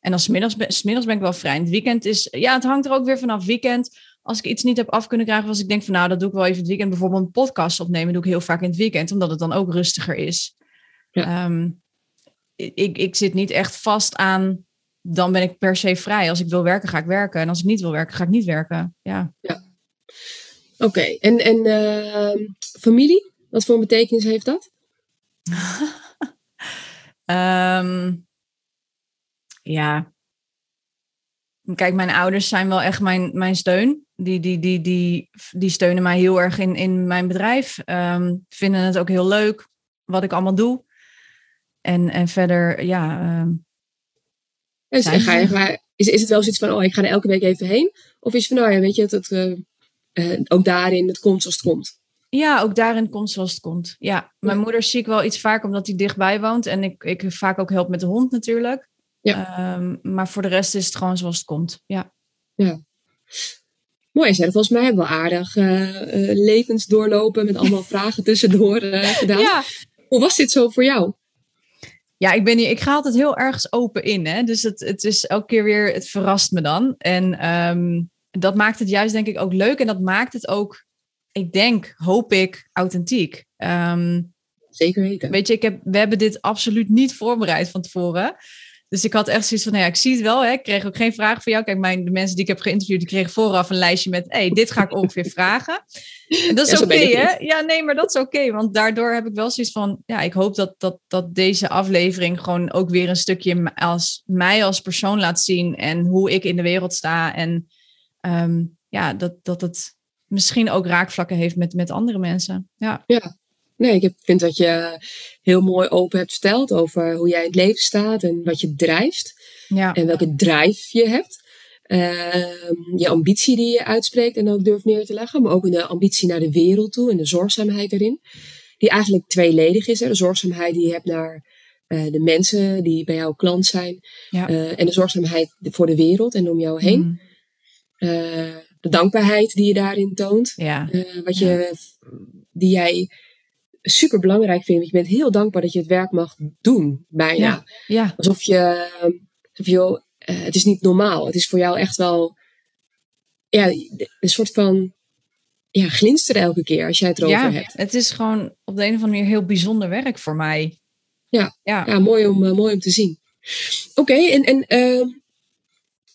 En dan smiddags, ben- smiddags ben ik wel vrij. En het weekend is, ja, het hangt er ook weer vanaf. Weekend, als ik iets niet heb af kunnen krijgen, als ik denk van nou, dat doe ik wel even het weekend. Bijvoorbeeld een podcast opnemen, doe ik heel vaak in het weekend, omdat het dan ook rustiger is. Ja. Ehm, ik, ik zit niet echt vast aan, dan ben ik per se vrij. Als ik wil werken, ga ik werken. En als ik niet wil werken, ga ik niet werken. Ja. Oké, en, en eh, familie? Wat voor betekenis heeft dat? (laughs) Ehm, ja. Kijk, mijn ouders zijn wel echt mijn, mijn steun. Die, die, die, die, die steunen mij heel erg in, in mijn bedrijf. Ehm, vinden het ook heel leuk wat ik allemaal doe. En, en verder, ja. ehm, Dus, Zijn ga je, is, is het wel zoiets van, oh, ik ga er elke week even heen? Of is het van, nou ja, weet je, het, eh, eh, ook daarin, het komt zoals het komt? ja, ook daarin komt zoals het komt. Ja, mijn Ja. moeder zie ik wel iets vaak omdat hij dichtbij woont. En ik, ik vaak ook help met de hond natuurlijk. Ja. Ehm, maar voor de rest is het gewoon zoals het komt. Ja. Mooi, zeg. Volgens mij hebben we aardig eh, levens doorlopen met allemaal (laughs) vragen tussendoor gedaan. ja, Hoe was dit zo voor jou? Ja, ik ben niet, ik ga altijd heel ergens open in. Hè? Dus het, het is elke keer weer, het verrast me dan. En ehm, dat maakt het juist denk ik ook leuk. En dat maakt het ook, ik denk, hoop ik, authentiek. Ehm, Zeker weten. weet je, ik heb, we hebben dit absoluut niet voorbereid van tevoren. Dus ik had echt zoiets van, nou ja, ik zie het wel. Hè? Ik kreeg ook geen vragen van jou. Kijk, mijn, de mensen die ik heb geïnterviewd, die kregen vooraf een lijstje met... hey, dit ga ik ongeveer (laughs) vragen. En dat is Ja, oké, hè? Ja, nee, maar dat is oké. want daardoor heb ik wel zoiets van... Ja, ik hoop dat, dat, dat deze aflevering gewoon ook weer een stukje als mij als persoon laat zien. En hoe ik in de wereld sta. En ehm, ja, dat, dat het misschien ook raakvlakken heeft met, met andere mensen. Ja, Nee, ik vind dat je heel mooi open hebt verteld over hoe jij in het leven staat en wat je drijft. ja. En welke drive je hebt. Ehm, je ambitie die je uitspreekt en ook durft neer te leggen. Maar ook de ambitie naar de wereld toe en de zorgzaamheid erin. Die eigenlijk tweeledig is. Hè? De zorgzaamheid die je hebt naar eh, de mensen die bij jou klant zijn. Ja. Eh, en de zorgzaamheid voor de wereld en om jou heen. Mm, Eh, de dankbaarheid die je daarin toont. ja. Wat je, die jij super belangrijk vindt. Want je bent heel dankbaar dat je het werk mag doen. Bijna. Ja. ja. Alsof je, alsof je joh, eh, het is niet normaal. Het is voor jou echt wel, ja, een soort van, ja, glinsteren elke keer als jij het erover ja, hebt. het is gewoon op de een of andere manier heel bijzonder werk voor mij. Ja. Ja. Ja, mooi om, eh, mooi om te zien. Oké, en, en eh,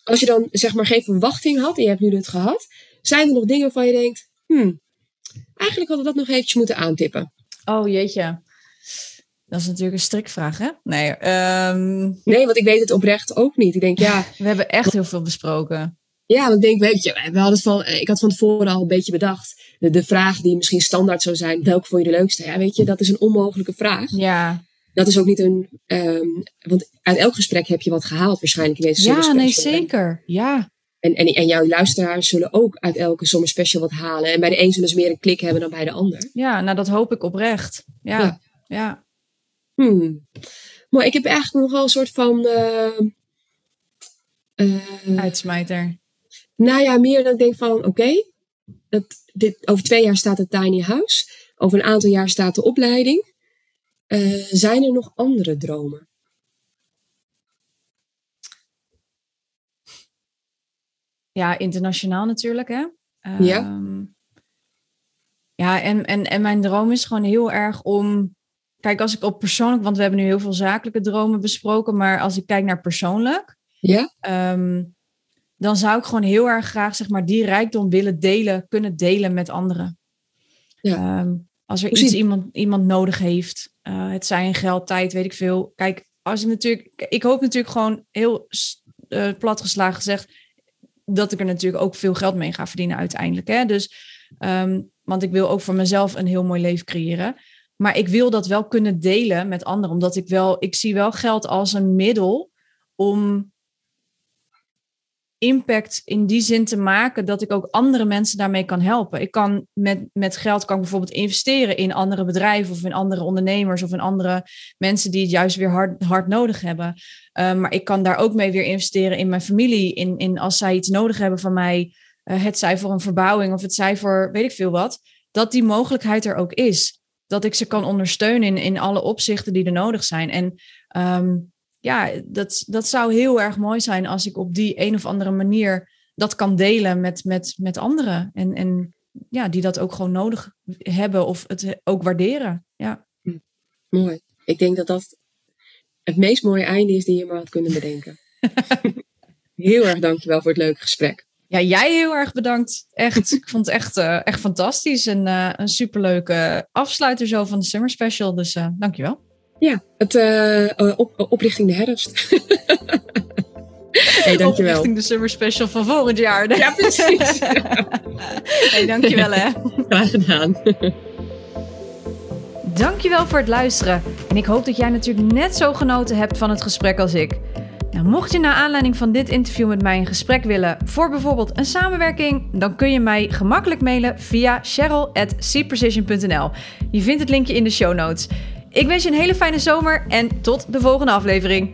als je dan zeg maar geen verwachting had en je hebt nu dit gehad, zijn er nog dingen waarvan je denkt, hmm, eigenlijk hadden we dat nog eventjes moeten aantippen. Oh jeetje. Dat is natuurlijk een strikvraag, hè? Nee, ehm, Nee, want ik weet het oprecht ook niet. Ik denk, ja, (laughs) we hebben echt heel veel besproken. Ja, want ik denk, weet je, we hadden van, ik had van tevoren al een beetje bedacht. De, de vraag die misschien standaard zou zijn, welke vond je de leukste? Ja, weet je, dat is een onmogelijke vraag. Ja, Dat is ook niet een, ehm, want uit elk gesprek heb je wat gehaald waarschijnlijk in deze ja nee, zeker. Ja, En, en, en jouw luisteraars zullen ook uit elke Summer Special wat halen. En bij de een zullen ze meer een klik hebben dan bij de ander. ja, nou dat hoop ik oprecht. Ja, Ja. ja. Hmm. Maar ik heb eigenlijk nog wel een soort van, eh, eh, uitsmijter. Nou ja, meer dan ik denk van, oké, dat dit over twee jaar staat het tiny house. Over een aantal jaar staat de opleiding. Eh, zijn er nog andere dromen? Ja, internationaal natuurlijk, hè. Ja. Ehm, ja, en, en, en mijn droom is gewoon heel erg om... Kijk, als ik op persoonlijk... Want we hebben nu heel veel zakelijke dromen besproken. Maar als ik kijk naar persoonlijk... Ja? ehm, dan zou ik gewoon heel erg graag zeg maar, die rijkdom willen delen, kunnen delen met anderen. Ja. Ehm, als er Precies. iets iemand, iemand nodig heeft, eh, het zijn geld, tijd, weet ik veel. Kijk, als ik natuurlijk, ik hoop natuurlijk gewoon heel eh, platgeslagen gezegd, dat ik er natuurlijk ook veel geld mee ga verdienen uiteindelijk. Hè? Dus, ehm, want ik wil ook voor mezelf een heel mooi leven creëren. Maar ik wil dat wel kunnen delen met anderen, omdat ik wel, ik zie wel geld als een middel om impact in die zin te maken dat ik ook andere mensen daarmee kan helpen. Ik kan met, met geld kan ik bijvoorbeeld investeren in andere bedrijven of in andere ondernemers of in andere mensen die het juist weer hard, hard nodig hebben. Uh, maar ik kan daar ook mee weer investeren in mijn familie, in, in als zij iets nodig hebben van mij, uh, het zij voor een verbouwing of het zij voor weet ik veel wat, dat die mogelijkheid er ook is. Dat ik ze kan ondersteunen in, in alle opzichten die er nodig zijn. En um, ja, dat, dat zou heel erg mooi zijn als ik op die een of andere manier dat kan delen met, met, met anderen. En, en ja, die dat ook gewoon nodig hebben of het ook waarderen. Ja. Hm. Mooi. Ik denk dat dat het meest mooie einde is die je maar had kunnen bedenken. (laughs) heel erg dankjewel voor het leuke gesprek. Ja, jij heel erg bedankt. Echt, ik vond het echt, uh, echt fantastisch. En uh, een superleuke afsluiter zo van de Summer Special. Dus uh, dankjewel. Ja, het uh, op, oplichting de herfst. (laughs) hey, dankjewel. Oplichting de Summer Special van volgend jaar. Ja, precies. (laughs) hey, dankjewel hè. Graag gedaan. Dankjewel voor het luisteren. En ik hoop dat jij natuurlijk net zo genoten hebt van het gesprek als ik. Nou, mocht je naar aanleiding van dit interview met mij een gesprek willen voor bijvoorbeeld een samenwerking, dan kun je mij gemakkelijk mailen via cheryl.cprecision.nl. Je vindt het linkje in de show notes. Ik wens je een hele fijne zomer en tot de volgende aflevering.